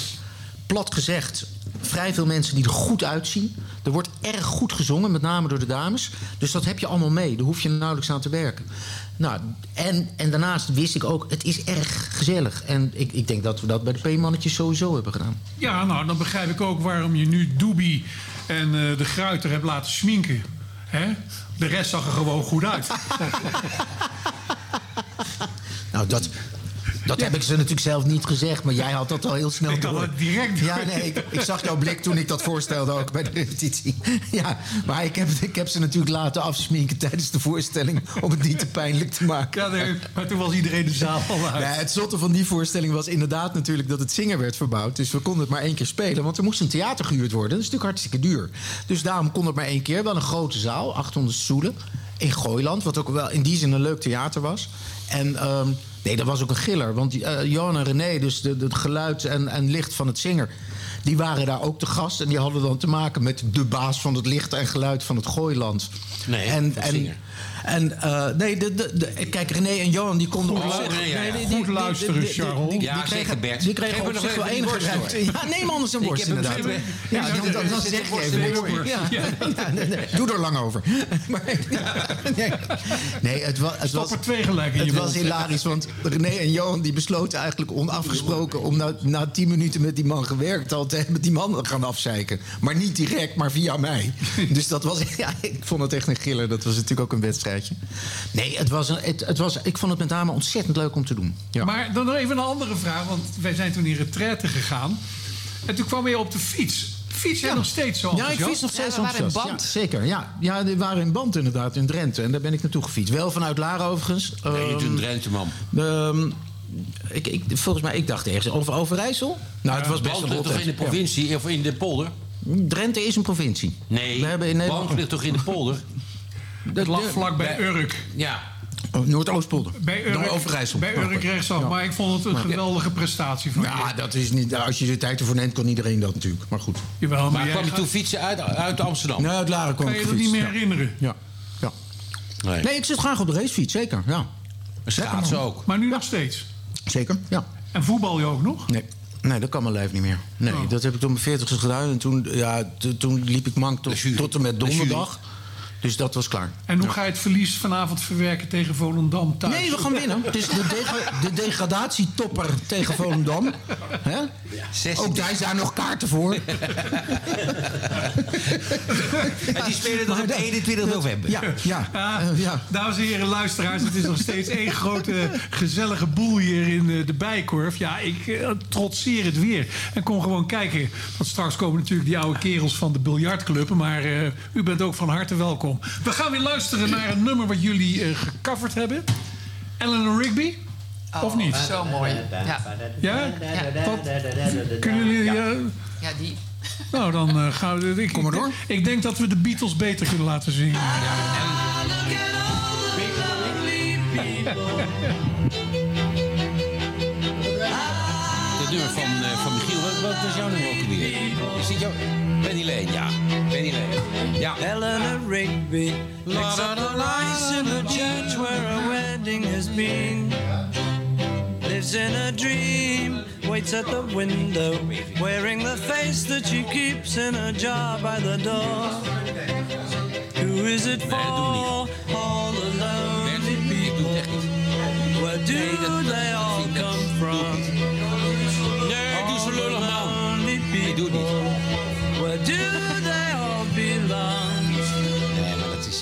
plat gezegd, vrij veel mensen die er goed uitzien. Er wordt erg goed gezongen, met name door de dames. Dus dat heb je allemaal mee. Daar hoef je nauwelijks aan te werken. Nou, en, en daarnaast wist ik ook, het is erg gezellig. En ik, ik denk dat we dat bij de P-mannetjes sowieso hebben gedaan. Ja, nou, dan begrijp ik ook waarom je nu Doobie en eh, de Gruiter hebt laten sminken. Hè? De rest zag er gewoon goed uit. Nou, dat, dat heb ik ze natuurlijk zelf niet gezegd, maar jij had dat al heel snel Ik had door. het direct Ja, nee, ik, ik zag jouw blik toen ik dat voorstelde ook bij de repetitie. Ja, maar ik heb, ik heb ze natuurlijk laten afsminken tijdens de voorstelling om het niet te pijnlijk te maken. Ja, nee, maar toen was iedereen de zaal al uit. Nee, het zotte van die voorstelling was inderdaad natuurlijk dat het zingen werd verbouwd. Dus we konden het maar één keer spelen, want er moest een theater gehuurd worden. Dat is natuurlijk hartstikke duur. Dus daarom kon het maar één keer. Wel een grote zaal, 800 stoelen, in Gooiland. Wat ook wel in die zin een leuk theater was. En ehm, nee, dat was ook een giller. Want eh Johan en René, dus het geluid en, en licht van het zinger... die waren daar ook te gast. En die hadden dan te maken met de baas van het licht en geluid van het Gooiland. Nee, en, en, Zinger. En eh, nee, de, de, de- kijk, René en Johan die konden... Goed op zich- luisteren, ja, ja. nee, die- Goed die- luisteren, die- Charles. die- Ja, die kregen- zeker, Bert. Die kregen op nog zich wel enige ruimte. Ja, neem anders een Ik worst hem inderdaad. Ja, Ja, dan, dan, dan zit zeg een je worst even. Ja, nee, nee, Doe er lang over. Maar, nee, het, wa, het Stop was... er twee gelijk in Het was hilarisch, want René en Johan die besloten eigenlijk onafgesproken... om na, na tien minuten met die man gewerkt al te hebben... die man te gaan afzeiken. Maar niet direct, maar via mij. Dus dat was... Ja, ik vond het echt een giller. Dat was natuurlijk ook een Nee, het was, een, het, het was, ik vond het met name ontzettend leuk om te doen. Ja. Maar dan nog even een andere vraag, want wij zijn toen in retraite gegaan. En toen kwam je op de fiets. Fiets jij nog steeds zo Ja, ik fiets nog steeds Ja, we waren in band. Ja, zeker, ja. Ja, we waren in band inderdaad in Drenthe. En daar ben ik naartoe gefietst. Wel vanuit Laren overigens. Nee, niet Ehm, een Drenthe, man. ehm, ik, ik, volgens mij, ik dacht ergens over Overijssel. Nou, het was best een toch in de ja. provincie of in de polder? Drenthe is een provincie. Nee, We hebben in Nederland... Band ligt toch in de polder? Het lag vlak bij Urk. Ja. Oh, Noordoostpolder. Bij Urk, Door Overijssel. bij Urk rechtsaf. Ja. Maar ik vond het een geweldige prestatie van Ja, je. dat is niet... Als je de tijd ervoor neemt, kan iedereen dat natuurlijk. Maar goed. Jawel, maar, Maar kwam je gaat- toen fietsen uit, uit Amsterdam? Nee, uit Laren kwam kan je dat niet meer herinneren. Ja. ja. Nee. Nee, ik zit graag op de racefiets, zeker. Ja. Schaatsen ook. Maar nu nog steeds. Zeker, ja. En voetbal je ook nog? Nee. Nee, dat kan mijn lijf niet meer. Nee, Oh. dat heb ik toen mijn 40 gedaan. En toen, ja, t- toen liep ik mank tot, tot en met donderdag. Dus dat was klaar. En hoe ga je het verlies vanavond verwerken tegen Volendam thuis? Nee, we gaan winnen. Het is de, dega- de degradatietopper tegen Volendam. Hè? Ook daar zijn nog kaarten voor. En die spelen dan op 21 november. Ja, ja. Ah, eh, ja. Dames en heren, luisteraars, het is nog steeds één grote gezellige boel hier in eh, de Bijkorf. Ja, ik eh, trotseer het weer. En kom gewoon kijken. Want straks komen natuurlijk die oude kerels van de biljartclub. Maar eh, u bent ook van harte welkom. We gaan weer luisteren naar een nummer wat jullie eh, gecoverd hebben. Eleanor Rigby? of niet? Oh, Zo mooi. Ja. Ja? Ja. Wat? Kunnen jullie... eh, Ja, die. nou, dan eh, gaan we... Ik, Kom maar door. Ik denk dat we de Beatles beter kunnen laten zingen. Het nummer van, van Michiel, wat, wat was jouw nummer ook alweer? Is dit jouw... Penny Lane, ja. Penny Lane. Ja. Eleanor Rigby picks up the lights in the church where a wedding has been. Lives in a dream, waits at the window, wearing the face that she keeps in a jar by the door. Who is it for? All alone. Where do they all come from? Nee, doe zo lullig, man. Ik doe niet.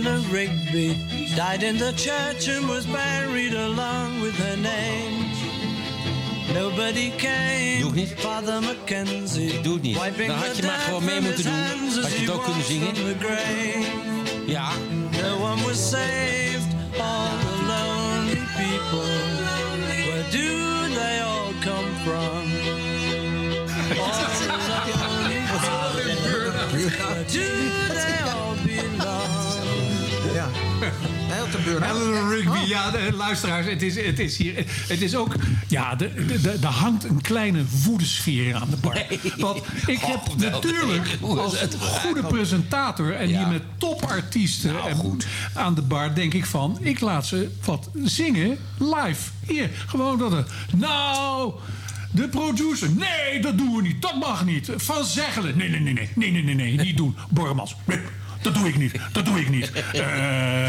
Eleanor Rigby died in the church and was buried along with her name. Nobody came. Doe ik niet. Father Mackenzie. Ik doe het niet. Dan had je maar gewoon mee moeten doen. Had je het ook kunnen zingen. Ja. No one was saved. All the lonely people. Where do they all come from? All the lonely people. Where do they all belong? ja. Heel te beuren. Ja, de, luisteraars, het is, het is hier. Het is ook. Ja, er hangt een kleine woedesfeer aan de bar. Nee. Want ik heb natuurlijk als het goede presentator en ja. hier met topartiesten en aan de bar, denk ik van: ik laat ze wat zingen live. Hier, gewoon dat er, Nou. De producer. Nee, dat doen we niet. Dat mag niet. Van Zeggelen. Nee, nee, nee, nee. Nee, nee, nee, nee. Niet doen. Bormans dat doe ik niet. Dat doe ik niet. Eh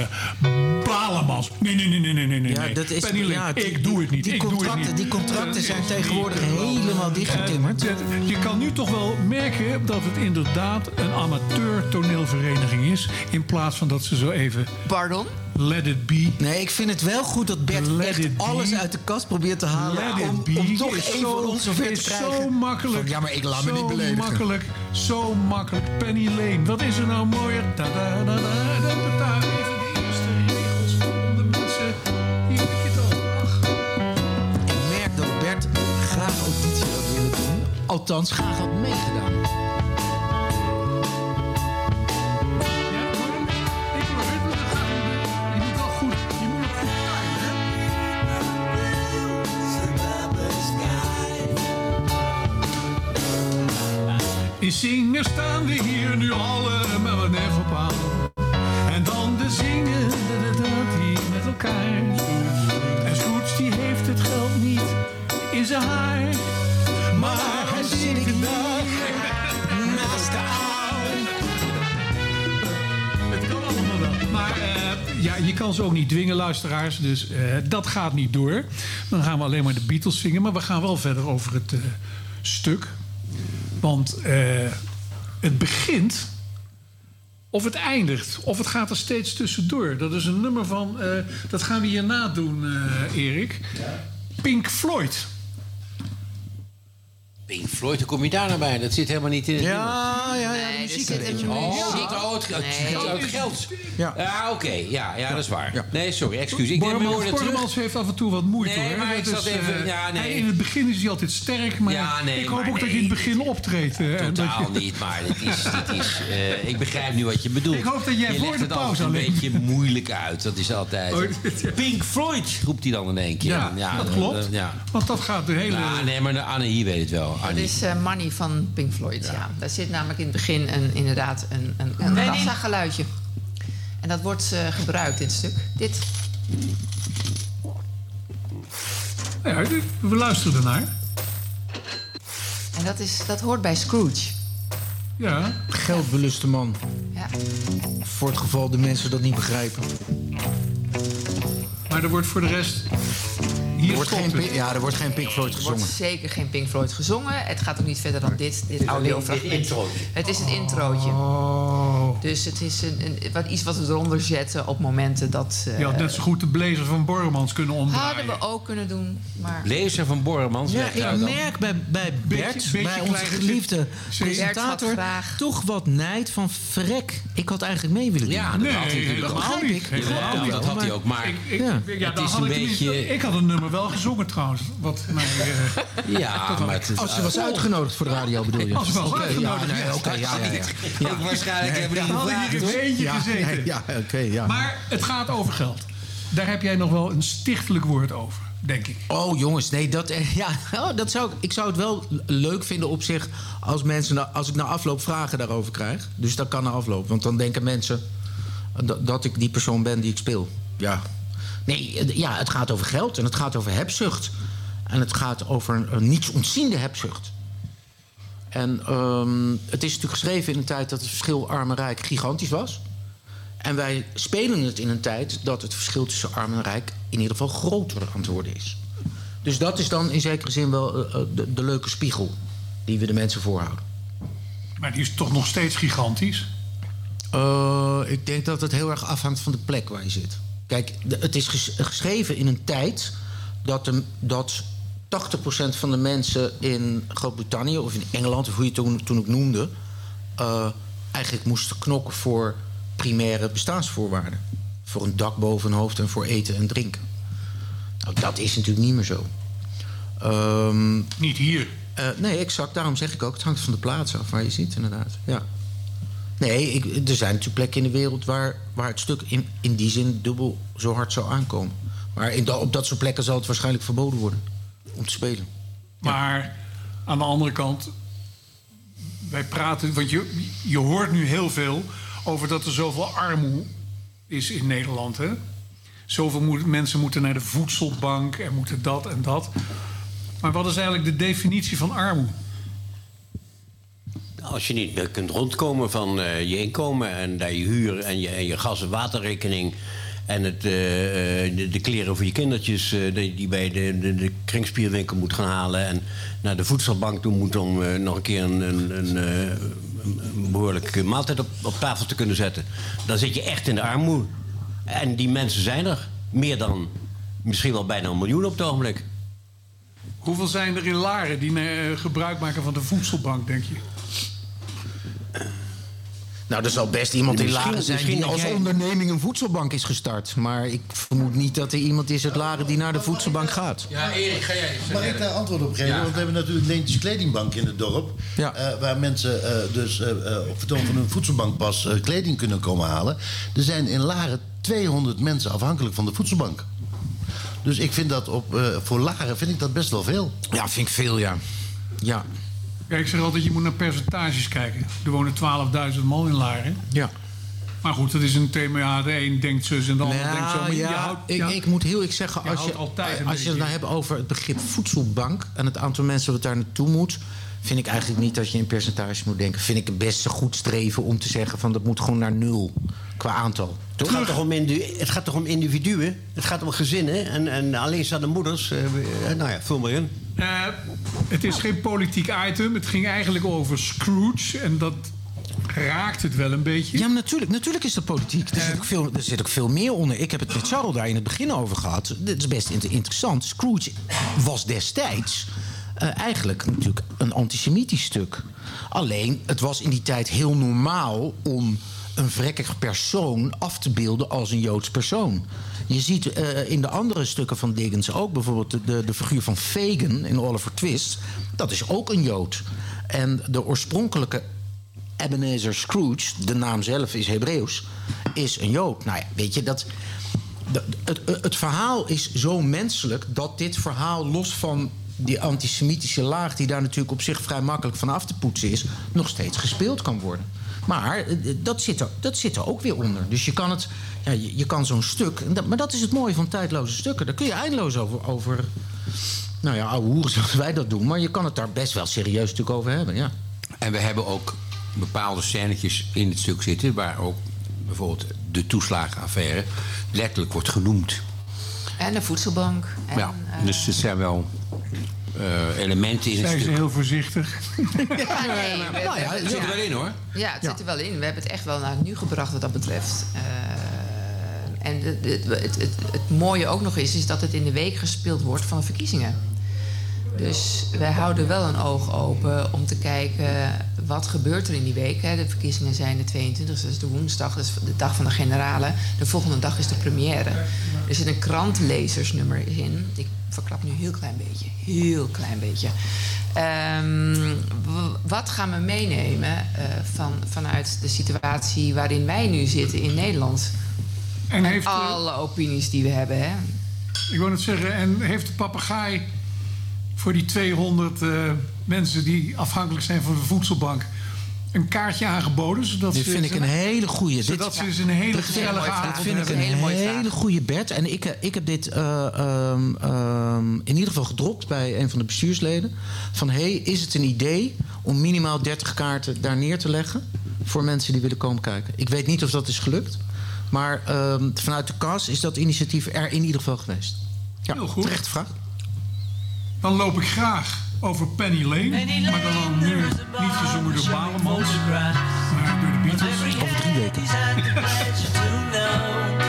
Balemans, nee, nee, nee, nee, nee, nee, nee. Ja, dat is- Penny ja, die- ik doe het niet. die ik doe het contracten- niet. die contracten zijn Eh, tegenwoordig eh, helemaal dichtgetimmerd. dat- Je kan nu toch wel merken dat het inderdaad een amateur toneelvereniging is. In plaats van dat ze zo even... Pardon? Let it be. Nee, ik vind het wel goed dat Bert Let echt it be. alles uit de kast probeert te halen. Let it om, be om toch is één zo- van ons zover te is krijgen. Zo makkelijk. Ja, maar ik laat me zo niet beledigen. makkelijk. Zo makkelijk. Penny Lane. Wat is er nou mooier? Da, da, da, da, da, da, even de eerste regels van de mensen. Hier heb je het al. Ach. Ik merk dat Bert graag auditie had willen doen. Althans, graag had meegedaan. In zingen staan we hier nu allemaal even op aan. En dan de zingen da, da, da, die met elkaar. En Scrooge die heeft het geld niet in zijn haar. Maar hij zit daar naast de aan. Het kan allemaal wel. Maar eh, ja, je kan ze ook niet dwingen, luisteraars. Dus eh, dat gaat niet door. Dan gaan we alleen maar de Beatles zingen. Maar we gaan wel verder over het eh, stuk. Want eh, het begint of het eindigt. Of het gaat er steeds tussendoor. Dat is een nummer van... eh, dat gaan we hierna doen, eh, Erik. Pink Floyd. Pink Floyd, hoe kom je daar nou bij? Dat zit helemaal niet in het Ja, ja, ja. De muziek zit een wel. Oh, het, oh, het, Nee. geld. Ja. Ja, oké. Ja, ja, dat is waar. Nee, sorry, excuus. Ik Bormans, heeft af en toe wat moeite Nee, hoor. maar ik zat even- eh, ja, nee. hij- in het begin is hij altijd sterk, maar Ja, nee, ik hoop maar ook dat je in het begin optreedt. eh, Totaal je- niet, maar dit is, dit is, eh, ik begrijp nu wat je bedoelt. Ik hoop dat jij je voor de pauze een alleen- beetje moeilijk uit. Dat is altijd... Pink Floyd, roept hij dan in één keer. Ja, dat klopt. ja. Want dat gaat de hele... Ja, nee, maar de Anne hier weet het wel. Dat Annie. is eh, Money van Pink Floyd, ja. Daar zit namelijk in het begin een, inderdaad een, een, een Nee, nee. kassageluidje. En dat wordt eh, gebruikt in het stuk. Dit. Ja, we luisteren ernaar. En dat, is, dat hoort bij Scrooge. Ja. Geldbeluste man. Ja. Voor het geval de mensen dat niet begrijpen. Maar er wordt voor de rest... Er Hier wordt geen. Pink- ja, er wordt geen Pink Floyd Er wordt gezongen. zeker geen Pink Floyd gezongen. Het gaat ook niet verder dan dit, dit audiofragment. Het is het introotje. Oh. Dus het is een, een, wat, iets wat we eronder zetten op momenten dat... eh, Je had net zo goed de blazer van Bormans kunnen omdraaien. hadden we ook kunnen doen, maar... Blazer van Bormans. Ja, ik merk bij, bij Bert, Beetje- beetje bij onze geliefde presentator, toch wat nijd van verrek. Ik had eigenlijk mee willen doen. Ja, dat Nee, had hij natuurlijk ook. helemaal begrijp ik. Ja, dat had hij ook, maar... Ik, ik, Ja. ja, Het is een beetje- Ik had een nummer wel gezongen trouwens. Wat mij, eh, Ja, maar het, Als je was uitgenodigd voor de radio, bedoel je? Als was uitgenodigd, Ja, nee, ja. ja, ja, waarschijnlijk hebben die hadden hier zijn eentje gezeten. nee, ja, oké, ja. Maar het gaat over geld. Daar heb jij nog wel een stichtelijk woord over, denk ik. Oh jongens, nee, dat, eh, ja, oh, dat zou ik, ik zou het wel leuk vinden op zich als mensen, als ik na afloop vragen daarover krijg. Dus dat kan na afloop, want dan denken mensen dat, dat ik die persoon ben die ik speel. Ja. Nee, eh, ja, het gaat over geld en het gaat over hebzucht. En het gaat over een, niets ontziende hebzucht. En ehm, het is natuurlijk geschreven in een tijd dat het verschil arm en rijk gigantisch was. En wij spelen het in een tijd dat het verschil tussen arm en rijk in ieder geval groter aan het worden is. Dus dat is dan in zekere zin wel eh, eh, de, de leuke spiegel die we de mensen voorhouden. Maar die is toch nog steeds gigantisch. Eh, ik denk dat het heel erg afhangt van de plek waar je zit. Kijk, het is ges- geschreven in een tijd dat, de, dat 80% van de mensen in Groot-Brittannië of in Engeland, of hoe je het toen, toen ook noemde, eh, eigenlijk moesten knokken voor primaire bestaansvoorwaarden. Voor een dak boven hun hoofd en voor eten en drinken. Nou, dat is natuurlijk niet meer zo. Ehm, Niet hier. eh, nee, exact. Daarom zeg ik ook, het hangt van de plaats af waar je ziet, inderdaad. Ja. Nee, ik, er zijn natuurlijk plekken in de wereld waar, waar het stuk in, in die zin dubbel zo hard zou aankomen. Maar in op dat soort plekken zal het waarschijnlijk verboden worden om te spelen. Maar aan de andere kant, wij praten, want je, je hoort nu heel veel over dat er zoveel armoede is in Nederland. Hè? Zoveel mensen moeten naar de voedselbank en moeten dat en dat. Maar wat is eigenlijk de definitie van armoede? Als je niet meer kunt rondkomen van eh, je inkomen en daar je huur en je, en je gas- en waterrekening. En het, eh, eh, de, kleren voor je kindertjes eh, die, bij de, de, de kringspierwinkel moet gaan halen. En naar de voedselbank toe moet om eh, nog een keer een, een, eh, behoorlijke maaltijd op, op tafel te kunnen zetten. Dan zit je echt in de armoede. En die mensen zijn er. Meer dan misschien wel bijna een miljoen op het ogenblik. Hoeveel zijn er in Laren die eh, gebruik maken van de voedselbank, denk je? Nou, er zal best iemand in Laren zijn misschien die als jij- onderneming een voedselbank is gestart. Maar ik vermoed niet dat er iemand is uit Laren die naar de voedselbank gaat. Ja, Erik, ga jij Mag ik daar antwoord op geven? Ja. Want we hebben natuurlijk Leentjes Kledingbank in het dorp. eh, waar mensen eh, dus eh, eh, op vertoon van hun voedselbankpas eh, kleding kunnen komen halen. Er zijn in Laren 200 mensen afhankelijk van de voedselbank. Dus ik vind dat op, eh, voor Laren vind ik dat best wel veel. Ja, vind ik veel, ja. Ja. Ja, ik zeg altijd, je moet naar percentages kijken. Er wonen 12.000 man in Laren. Ja. Maar goed, dat is een thema. Ja, de een denkt zus en de ander denkt zo. Maar Nou, je ja, houdt- ik, ja, ik moet heel eerlijk zeggen, je als je, als je het nou hebt over het begrip voedselbank en het aantal mensen wat daar naartoe moet, vind ik eigenlijk niet dat je in percentage moet denken. Vind ik het best een goed streven om te zeggen van dat moet gewoon naar nul qua aantal. Het gaat, toch om het gaat toch om individuen? Het gaat om gezinnen en, en alleenstaande moeders. eh, eh, nou ja, vul maar in. Eh, het is geen politiek item. Het ging eigenlijk over Scrooge. En dat raakt het wel een beetje. Ja, maar natuurlijk, natuurlijk is dat politiek. Er zit, ook veel, er zit ook veel meer onder. Ik heb het met Charles daar in het begin over gehad. Dit is best inter- interessant. Scrooge was destijds eh, eigenlijk natuurlijk een antisemitisch stuk. Alleen, het was in die tijd heel normaal om een vrekkig persoon af te beelden als een Joods persoon. Je ziet eh, in de andere stukken van Dickens ook bijvoorbeeld de, de, figuur van Fagin in Oliver Twist. Dat is ook een Jood. En de oorspronkelijke Ebenezer Scrooge, de naam zelf is Hebreeuws, is een Jood. Nou ja, weet je, dat, dat- het, het verhaal is zo menselijk dat dit verhaal, los van die antisemitische laag, die daar natuurlijk op zich vrij makkelijk van af te poetsen is, nog steeds gespeeld kan worden. Maar eh, dat zit, er, dat zit er ook weer onder. Dus je kan, het, ja, je, je kan zo'n stuk. Maar dat is het mooie van tijdloze stukken. Daar kun je eindeloos over. over nou ja, ouwe hoeren zoals wij dat doen. Maar je kan het daar best wel serieus natuurlijk over hebben. Ja. En we hebben ook bepaalde scènetjes in het stuk zitten... waar ook bijvoorbeeld de toeslagenaffaire letterlijk wordt genoemd. En de voedselbank. En, ja, dus het zijn wel eh, elementen in het Zijn ze stuk. heel voorzichtig. Ja, nee, we- Nou ja, het zit er wel in, hoor. Ja, het zit er wel in. We hebben het echt wel naar het nu gebracht wat dat betreft. Eh, en het, het, het mooie ook nog is, is dat het in de week gespeeld wordt van de verkiezingen. Dus wij houden wel een oog open om te kijken wat gebeurt er in die week. Hè. De verkiezingen zijn de 22e, dat is de woensdag, dat is de dag van de generalen. De volgende dag is de première. Er zit een krantlezersnummer in. Ik verklap nu een heel klein beetje, heel klein beetje. Ehm, wat gaan we meenemen eh, van, vanuit de situatie waarin wij nu zitten in Nederland? En, heeft, alle opinies die we hebben, hè? Ik wou net zeggen, en heeft de papegaai voor die 200 eh, mensen die afhankelijk zijn van de voedselbank een kaartje aangeboden? Zodat Dit ze vind ik een hele goede. Zodat ze eens een hele dit vind ik- gezellige avond Dit vind ik een hele, goede Bert. En ik, eh, ik heb dit eh, ehm, ehm, in ieder geval gedropt bij een van de bestuursleden. Van, hey, is het een idee om minimaal 30 kaarten daar neer te leggen... voor mensen die willen komen kijken? Ik weet niet of dat is gelukt. Maar ehm, vanuit de kas is dat initiatief er in ieder geval geweest. Ja, Heel goed. terechte vraag. Dan loop ik graag over Penny Lane. Maar dan nu niet gezongen door Balemans, maar door de Beatles. Over drie weken.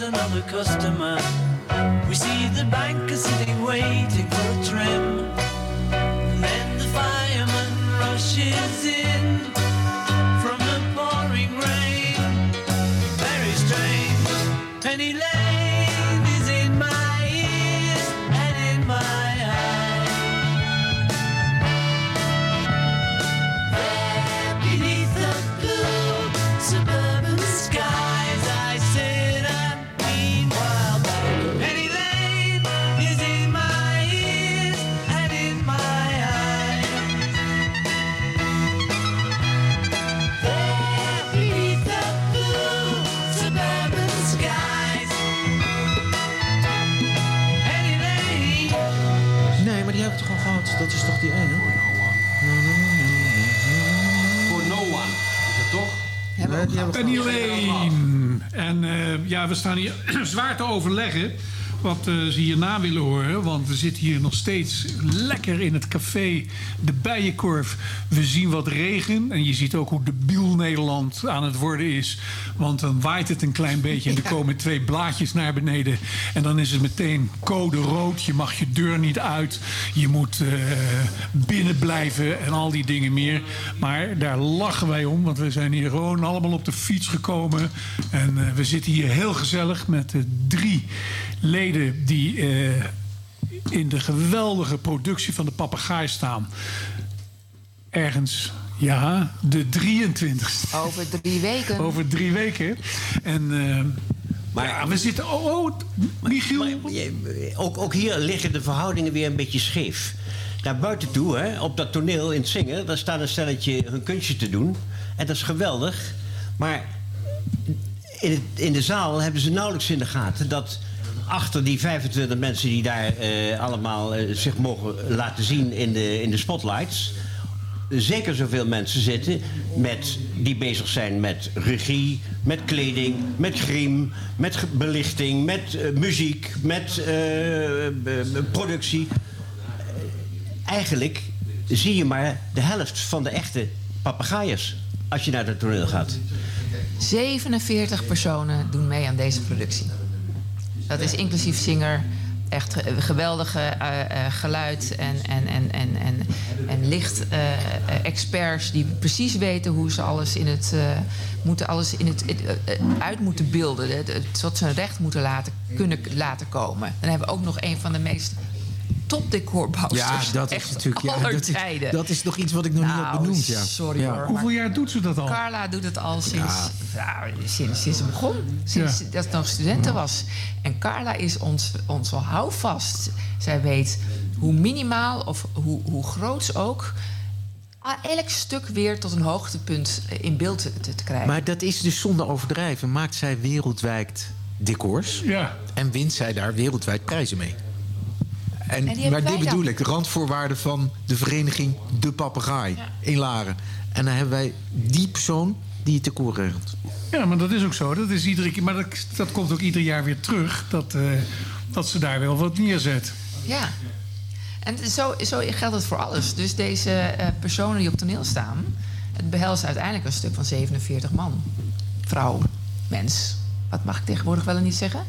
another customer. We see the banker sitting waiting for a trim. Staan hier zwaar te overleggen wat eh, ze hierna willen horen. Want we zitten hier nog steeds lekker in het café De Bijenkorf. We zien wat regen. En je ziet ook hoe debiel Nederland aan het worden is. Want dan waait het een klein beetje en er komen twee blaadjes naar beneden. En dan is het meteen code rood. Je mag je deur niet uit. Je moet eh, binnen blijven en al die dingen meer. Maar daar lachen wij om, want we zijn hier gewoon allemaal op de fiets gekomen. En eh, we zitten hier heel gezellig met drie leden die eh, in de geweldige productie van de papegaai staan. Ergens, ja, de 23ste. Over drie weken. Over drie weken. En eh, Maar ja, we zitten. Oh, oh Michiel. ook, ook hier liggen de verhoudingen weer een beetje scheef. Naar buiten toe, hè, op dat toneel in het zingen, daar staat een stelletje hun kunstje te doen. En dat is geweldig. Maar in, het, in de zaal hebben ze nauwelijks in de gaten dat achter die 25 mensen die daar eh, allemaal eh, zich mogen laten zien in de, in de spotlights. Zeker zoveel mensen zitten met, die bezig zijn met regie, met kleding, met griem, met belichting, met eh, muziek, met productie. Eigenlijk zie je maar de helft van de echte papegaaien als je naar het toneel gaat. 47 personen doen mee aan deze productie. Dat is inclusief zinger, echt ge- geweldige eh, eh, geluid en, en, en, en, en, en licht eh, experts die precies weten hoe ze alles in het, moeten alles in het, uit moeten beelden. Tot zijn recht moeten laten, kunnen laten komen. Dan hebben we ook nog een van de meest topdecorbouwsters. Ja, dat is echt natuurlijk... Ja, dat, is, tijden. dat is nog iets wat ik nog niet Nou, had benoemd. Ja. sorry ja. hoor. Hoeveel jaar doet ze dat al? Carla doet het al sinds, Ja. ja, sinds, sinds het begon. Sinds dat het nog studenten was. En Carla is ons, ons wel houvast. Zij weet hoe minimaal of hoe, hoe groots ook... elk stuk weer tot een hoogtepunt in beeld te, te krijgen. Maar dat is dus zonder overdrijven. Maakt zij wereldwijd decors. Ja. En wint zij daar wereldwijd prijzen mee. En, En die maar dit wij bedoel dan. ik, de randvoorwaarden van de vereniging De Papegaai in Laren. En dan hebben wij die persoon die het decor regelt. Ja, maar dat is ook zo. Dat is iedere keer, maar dat, dat komt ook ieder jaar weer terug. Dat, eh, dat ze daar wel wat neerzet. Ja. En zo, zo geldt het voor alles. Dus deze eh, personen die op toneel staan... het behelst uiteindelijk een stuk van 47 man. Vrouw, mens. Wat mag ik tegenwoordig wel en niet zeggen?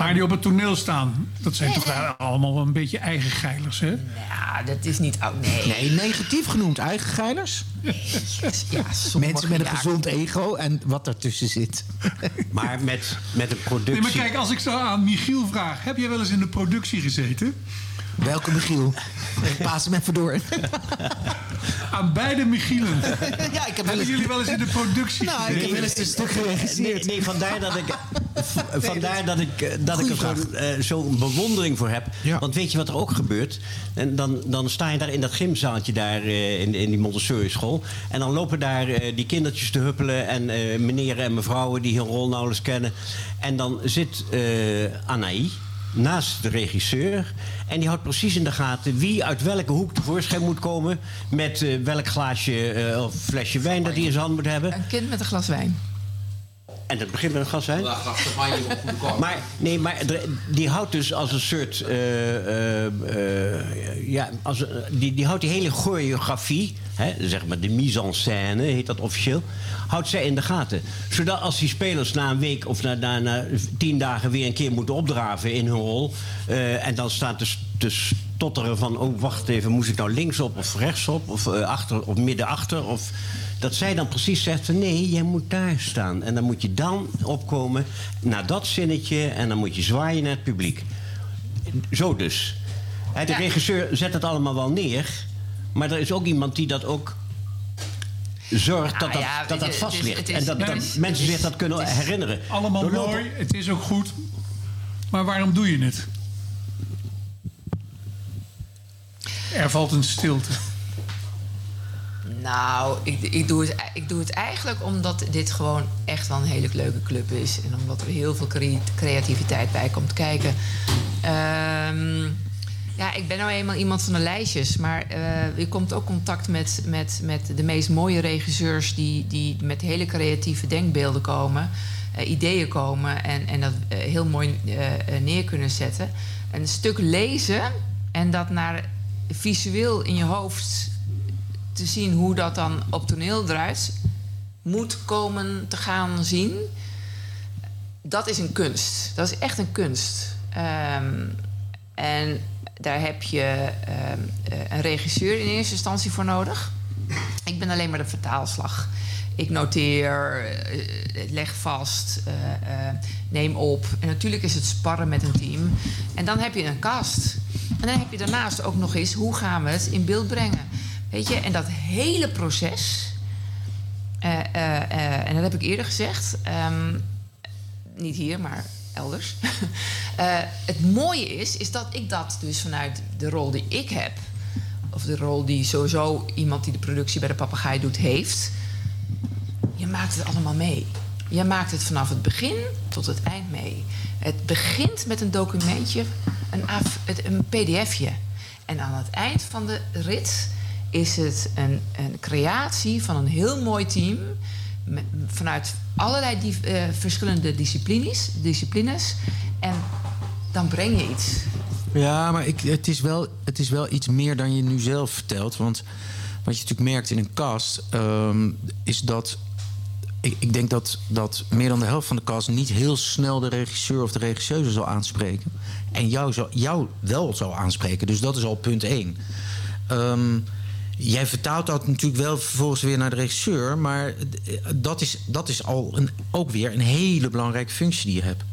Maar die op het toneel staan, dat zijn Nee, toch nee. allemaal wel een beetje eigen geilers, hè? Ja, dat is niet... Oh, nee. Nee, negatief genoemd. Eigen geilers. Ja, Mensen met een ja. gezond ego en wat daartussen zit. Maar met, met een productie... Nee, maar kijk, als ik zo aan Michiel vraag... heb jij wel eens in de productie gezeten? Welke Michiel? Paas hem even door. Aan beide Michielen. Ja, ik heb wel Hebben eens- jullie wel eens in de productie Nou, ik gezeten? heb wel eens een stuk geregisseerd. Nee, nee, vandaar dat ik, vandaar dat ik, eh, dat ik er Goeie zo'n eh, zo'n bewondering voor heb. Want weet je wat er ook gebeurt? En dan, dan sta je daar in dat gymzaaltje daar eh, in, in die Montessori school. En dan lopen daar eh, die kindertjes te huppelen. En eh meneer en mevrouwen die hun rol nauwelijks kennen. En dan zit eh Anaï. Naast de regisseur. En die houdt precies in de gaten wie uit welke hoek tevoorschijn moet komen. Met eh, welk glaasje eh, of flesje wijn dat hij in zijn hand moet hebben. Een kind met een glas wijn. En dat begint met een goede kant. Maar, nee, maar die houdt dus als een soort. eh, eh, eh, ja, als, die, die houdt die hele choreografie, hè, zeg maar de mise en scène heet dat officieel, houdt zij in de gaten. Zodat als die spelers na een week of na, na, na tien dagen weer een keer moeten opdraven in hun rol. en dan staat te, te stotteren van: oh wacht even, moest ik nou linksop of rechtsop of eh, achter of midden achter? Of, dat zij dan precies zegt van nee, jij moet daar staan. En dan moet je dan opkomen naar dat zinnetje en dan moet je zwaaien naar het publiek. Zo dus. Hè, de regisseur zet het allemaal wel neer, maar er is ook iemand die dat ook zorgt dat, Nou dat, ja, dat, dat vast het is- ligt. het is- En dat, het dat is- mensen zich dat kunnen herinneren. Allemaal mooi, het is ook goed. Maar waarom doe je het? Er valt een stilte. Nou, ik, ik, doe het, ik doe het eigenlijk omdat dit gewoon echt wel een hele leuke club is. En omdat er heel veel cre- creativiteit bij komt kijken. Ehm, ja, ik ben nou eenmaal iemand van de lijstjes. Maar eh je komt ook contact met, met, met de meest mooie regisseurs... die, die met hele creatieve denkbeelden komen. eh, ideeën komen en, en dat eh, heel mooi neer kunnen zetten. Een stuk lezen en dat naar visueel in je hoofd te zien hoe dat dan op toneel eruit moet komen te gaan zien. Dat is een kunst. Dat is echt een kunst. Ehm, en daar heb je ehm, eh, een regisseur in eerste instantie voor nodig. Ik ben alleen maar de vertaalslag. Ik noteer, eh, leg vast, eh, neem op. En natuurlijk is het sparren met een team. En dan heb je een cast. En dan heb je daarnaast ook nog eens hoe gaan we het in beeld brengen. Weet je, en dat hele proces. eh, eh, eh, en dat heb ik eerder gezegd. ehm, niet hier, maar elders. Het mooie is, is dat ik dat dus vanuit de rol die ik heb, of de rol die sowieso iemand die de productie bij de papegaai doet, heeft. Je maakt het allemaal mee. Je maakt het vanaf het begin tot het eind mee. Het begint met een documentje, een, A- het- een pdfje. En aan het eind van de rit is het een, een creatie van een heel mooi team. Vanuit allerlei die, eh, verschillende disciplines, disciplines. En dan breng je iets. Ja, maar ik, het, is wel, het is wel iets meer dan je nu zelf vertelt. Want wat je natuurlijk merkt in een cast... ehm, is dat... Ik, ik denk dat, dat meer dan de helft van de cast... niet heel snel de regisseur of de regisseuse zal aanspreken. En jou, zal, jou wel zal aanspreken. Dus dat is al punt één. Ehm, jij vertaalt dat natuurlijk wel vervolgens weer naar de regisseur... maar dat is, dat is al een, ook weer een hele belangrijke functie die je hebt.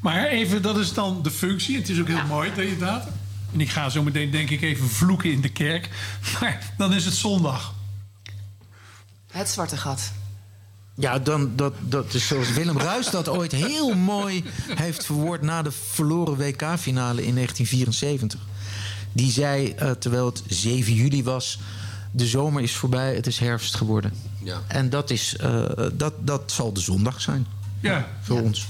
Maar even, dat is dan de functie. Het is ook heel mooi, inderdaad. En ik ga zo meteen, denk ik, even vloeken in de kerk. Maar dan is het zondag. Het zwarte gat. Ja, dan, dat, dat is zoals Willem Ruis dat ooit heel mooi heeft verwoord na de verloren WK-finale in 1974. Die zei, eh, terwijl het 7 juli was, de zomer is voorbij, het is herfst geworden. Ja. En dat, is, eh, dat, dat zal de zondag zijn Ja. voor ons.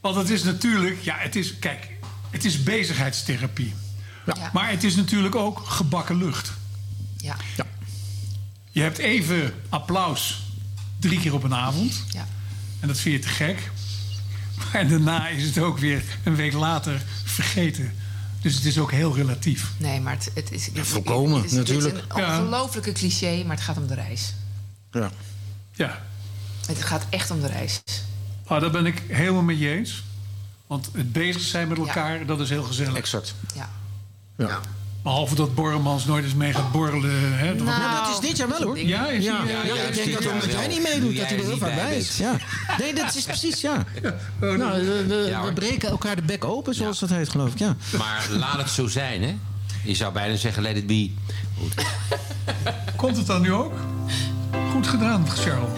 Want het is natuurlijk, ja, het is, kijk, het is bezigheidstherapie. Maar het is natuurlijk ook gebakken lucht. Ja. Je hebt even applaus drie keer op een avond. Ja. En dat vind je te gek. Maar daarna is het ook weer een week later vergeten. Dus het is ook heel relatief. Nee, maar het, het is... volkomen, het is, Het natuurlijk. is een ongelofelijke cliché, maar het gaat om de reis. Ja. Ja. Het gaat echt om de reis. Ah, daar ben ik helemaal met je eens. Want het bezig zijn met elkaar, dat is heel gezellig. Exact. Ja. Ja. Behalve dat Borremans nooit eens mee gaat borrelen. Hè? Nou, Ja, dat is dit jaar wel hoor. Ja, is ja. ja, ja, ja, ik denk ja, dat ja, omdat ja. jij niet Doe meedoet, dat hij er heel niet vaak bij is. Ja. Nee, dat is precies, ja. Nou, we, we- Ja, we hoor. breken elkaar de bek open, zoals dat heet, geloof ik. Ja. Maar laat het zo zijn, hè? Je zou bijna zeggen, let it be. Goed. Komt het dan nu ook? Goed gedaan, Charles.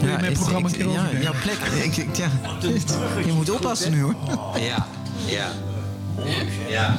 Je mijn het- programma ik- ja, jouw plek. Ik, ik- ja. Je moet oppassen nu hoor. Ja, ja. Ja.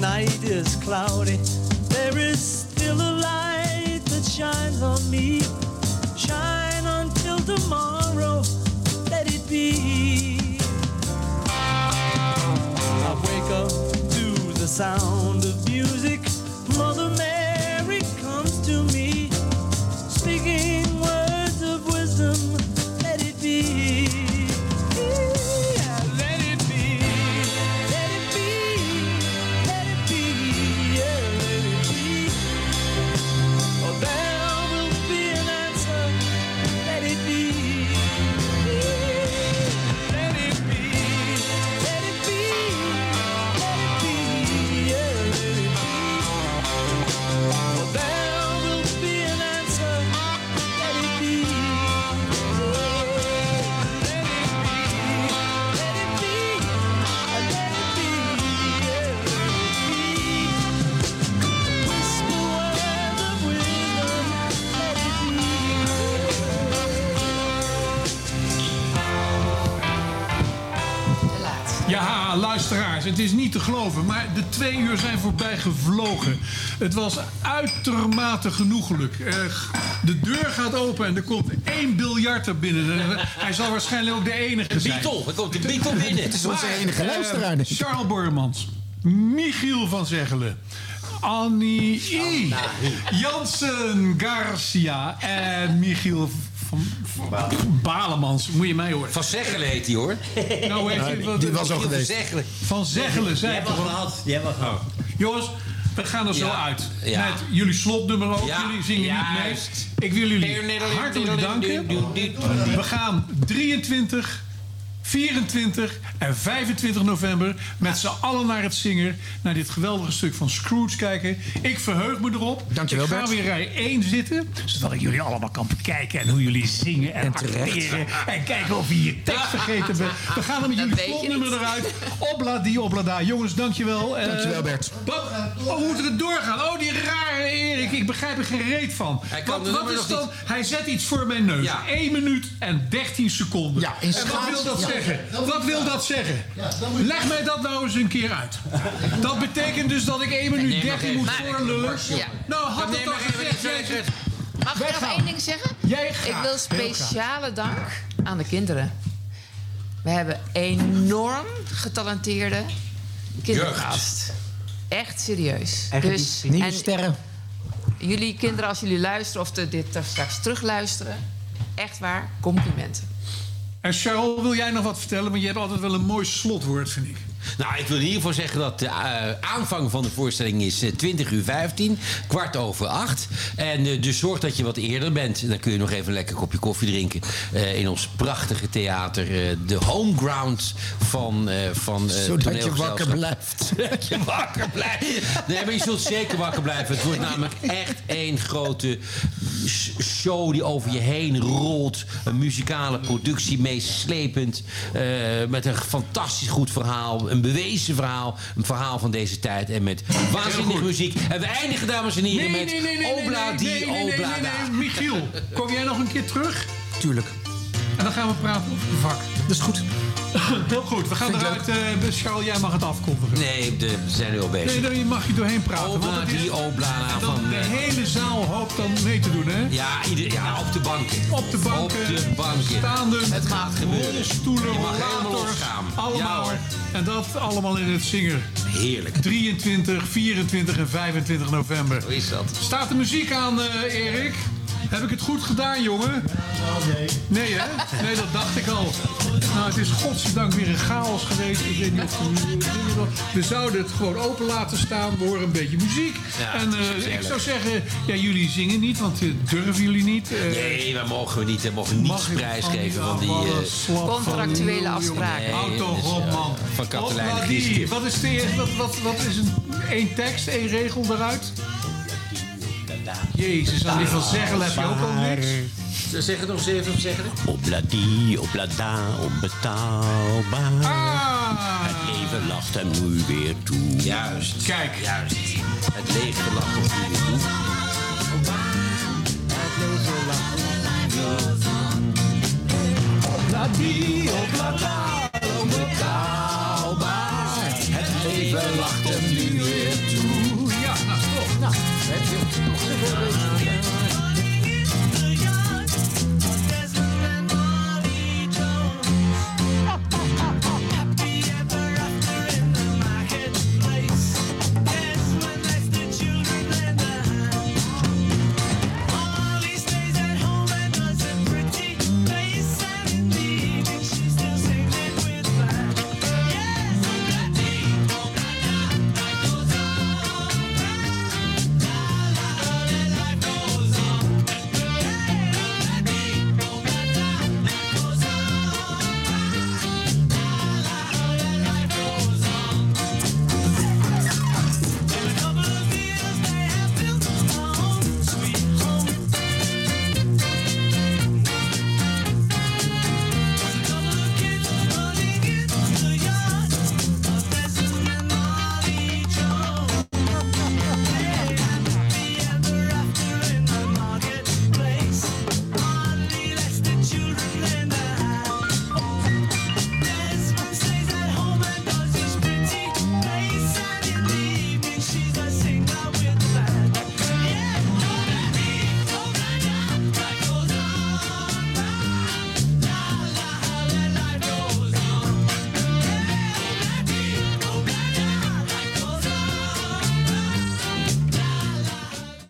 Night is cloudy, there is still a light that shines on me. Het was uitermate genoeglijk. Eh, de deur gaat open en er komt één biljarter binnen. Eh, Hij zal waarschijnlijk ook de enige zijn. Beatle, er komt een Beatle binnen. Het is onze enige luisteraar. Charles Bormans, Michiel van Zeggelen. Annie I. Jansen Garcia en Michiel van, van Balemans. Moet je mij horen. Van Zeggelen heet hij hoor. Nou, heeft hij wat- Die was al geweest. Van Zeggelen. Van Zeggelen. Die hebben we gehad. Jongens, we gaan er zo Ja. uit. Ja. Met jullie slotnummer ook. Jullie zingen niet mee. Ik wil jullie hartelijk danken. We gaan 23, 24 en 25 november met z'n allen naar het Zinger. Naar dit geweldige stuk van Scrooge kijken. Ik verheug me erop. Dankjewel, Ik ga Bert. weer rij 1 zitten. Zodat ik jullie allemaal kan bekijken. En hoe jullie zingen en, En acteren. En kijken of je je tekst vergeten bent. We gaan er met jullie niet. eruit. Opla die, opla daar. Jongens, dankjewel. Eh, Dankjewel, Bert. Wat? Oh, hoe moet het doorgaan? Oh, die rare Erik. Ik begrijp er geen reet van. Hij kan Wat, is dan? Hij zet iets voor mijn neus. Ja. 1 minuut en 13 seconden. Ja, in en wat wil dat ja. zeggen? Wat wil dat zeggen? Leg mij dat nou eens een keer uit. Dat betekent dus dat ik 1 minuut neem nog 13 even moet voorlullen. Nou, had Dan het even gezegd. Mag ik nog één ding zeggen? Jij Ik wil speciale dank aan de kinderen. We hebben enorm getalenteerde kindercast. Echt serieus. Dus, nieuwe en sterren. Jullie kinderen, als jullie luisteren of de, dit straks terugluisteren... echt waar, complimenten. En Charles, wil jij nog wat vertellen? Want je hebt altijd wel een mooi slotwoord, vind ik. Nou, ik wil in ieder geval zeggen dat de eh, aanvang van de voorstelling is eh, 20 uur 15, kwart over acht. En eh, dus zorg dat je wat eerder bent. Dan kun je nog even een lekker kopje koffie drinken eh, in ons prachtige theater. eh, de homeground van, eh van eh, Zodat je wakker blijft. Dat je wakker blijft. Nee, maar je zult zeker wakker blijven. Het wordt namelijk echt één grote show die over je heen rolt. Een muzikale productie, meeslepend. eh, met een fantastisch goed verhaal. Een bewezen verhaal. Een verhaal van deze tijd. En met waanzinnige muziek. En we eindigen, dames en heren, met Obla die nee, nee, nee, Obla nee. Michiel, kom jij nog een keer terug? Tuurlijk. En dan gaan we praten over je vak. Dat is goed. Heel goed, we gaan eruit. eh Charles, jij mag het afkondigen. Nee, de, we zijn nu al bezig. Nee, daar mag je doorheen praten. Obla want die Obla en dan van... De eh, hele zaal hoopt dan mee te doen, hè? Ja, ieder, ja, op de banken. Op de banken. Op de banken. Staande. Het gaat gebeuren. Helemaal rollators. Ja, Allemaal. hoor. en dat allemaal in het Zinger. Heerlijk. 23, 24 en 25 november. Hoe is dat? Staat de muziek aan, eh, Erik? Heb ik het goed gedaan, jongen? nee. Nee, hè? Nee, dat dacht ik al. Nou, het is godzijdank weer een chaos geweest. Ik weet niet of we, we zouden het gewoon open laten staan. We horen een beetje muziek. Ja, en eh, ik zou zeggen, ja, jullie zingen niet, want uh, durven jullie niet. Eh, Nee, we mogen niet, we mogen niets Mag prijsgeven van van die eh, Contractuele afspraken. Nee, Auto dus, op, eh, man. Van Katelijn. Wat is de eerste? Wat, wat, wat is een één tekst, één regel daaruit? Jezus, aan die van zeggen heb je ook al niks. Zeg het nog zeven even, zeg het. Obladi, oblada, onbetaalbaar. Ah. Het leven lacht hem nu weer toe. Juist. Kijk. Juist. Het leven lacht hem nu weer toe. Het leven lacht weer toe. Obladi, onbetaalbaar. Het leven lacht hem nu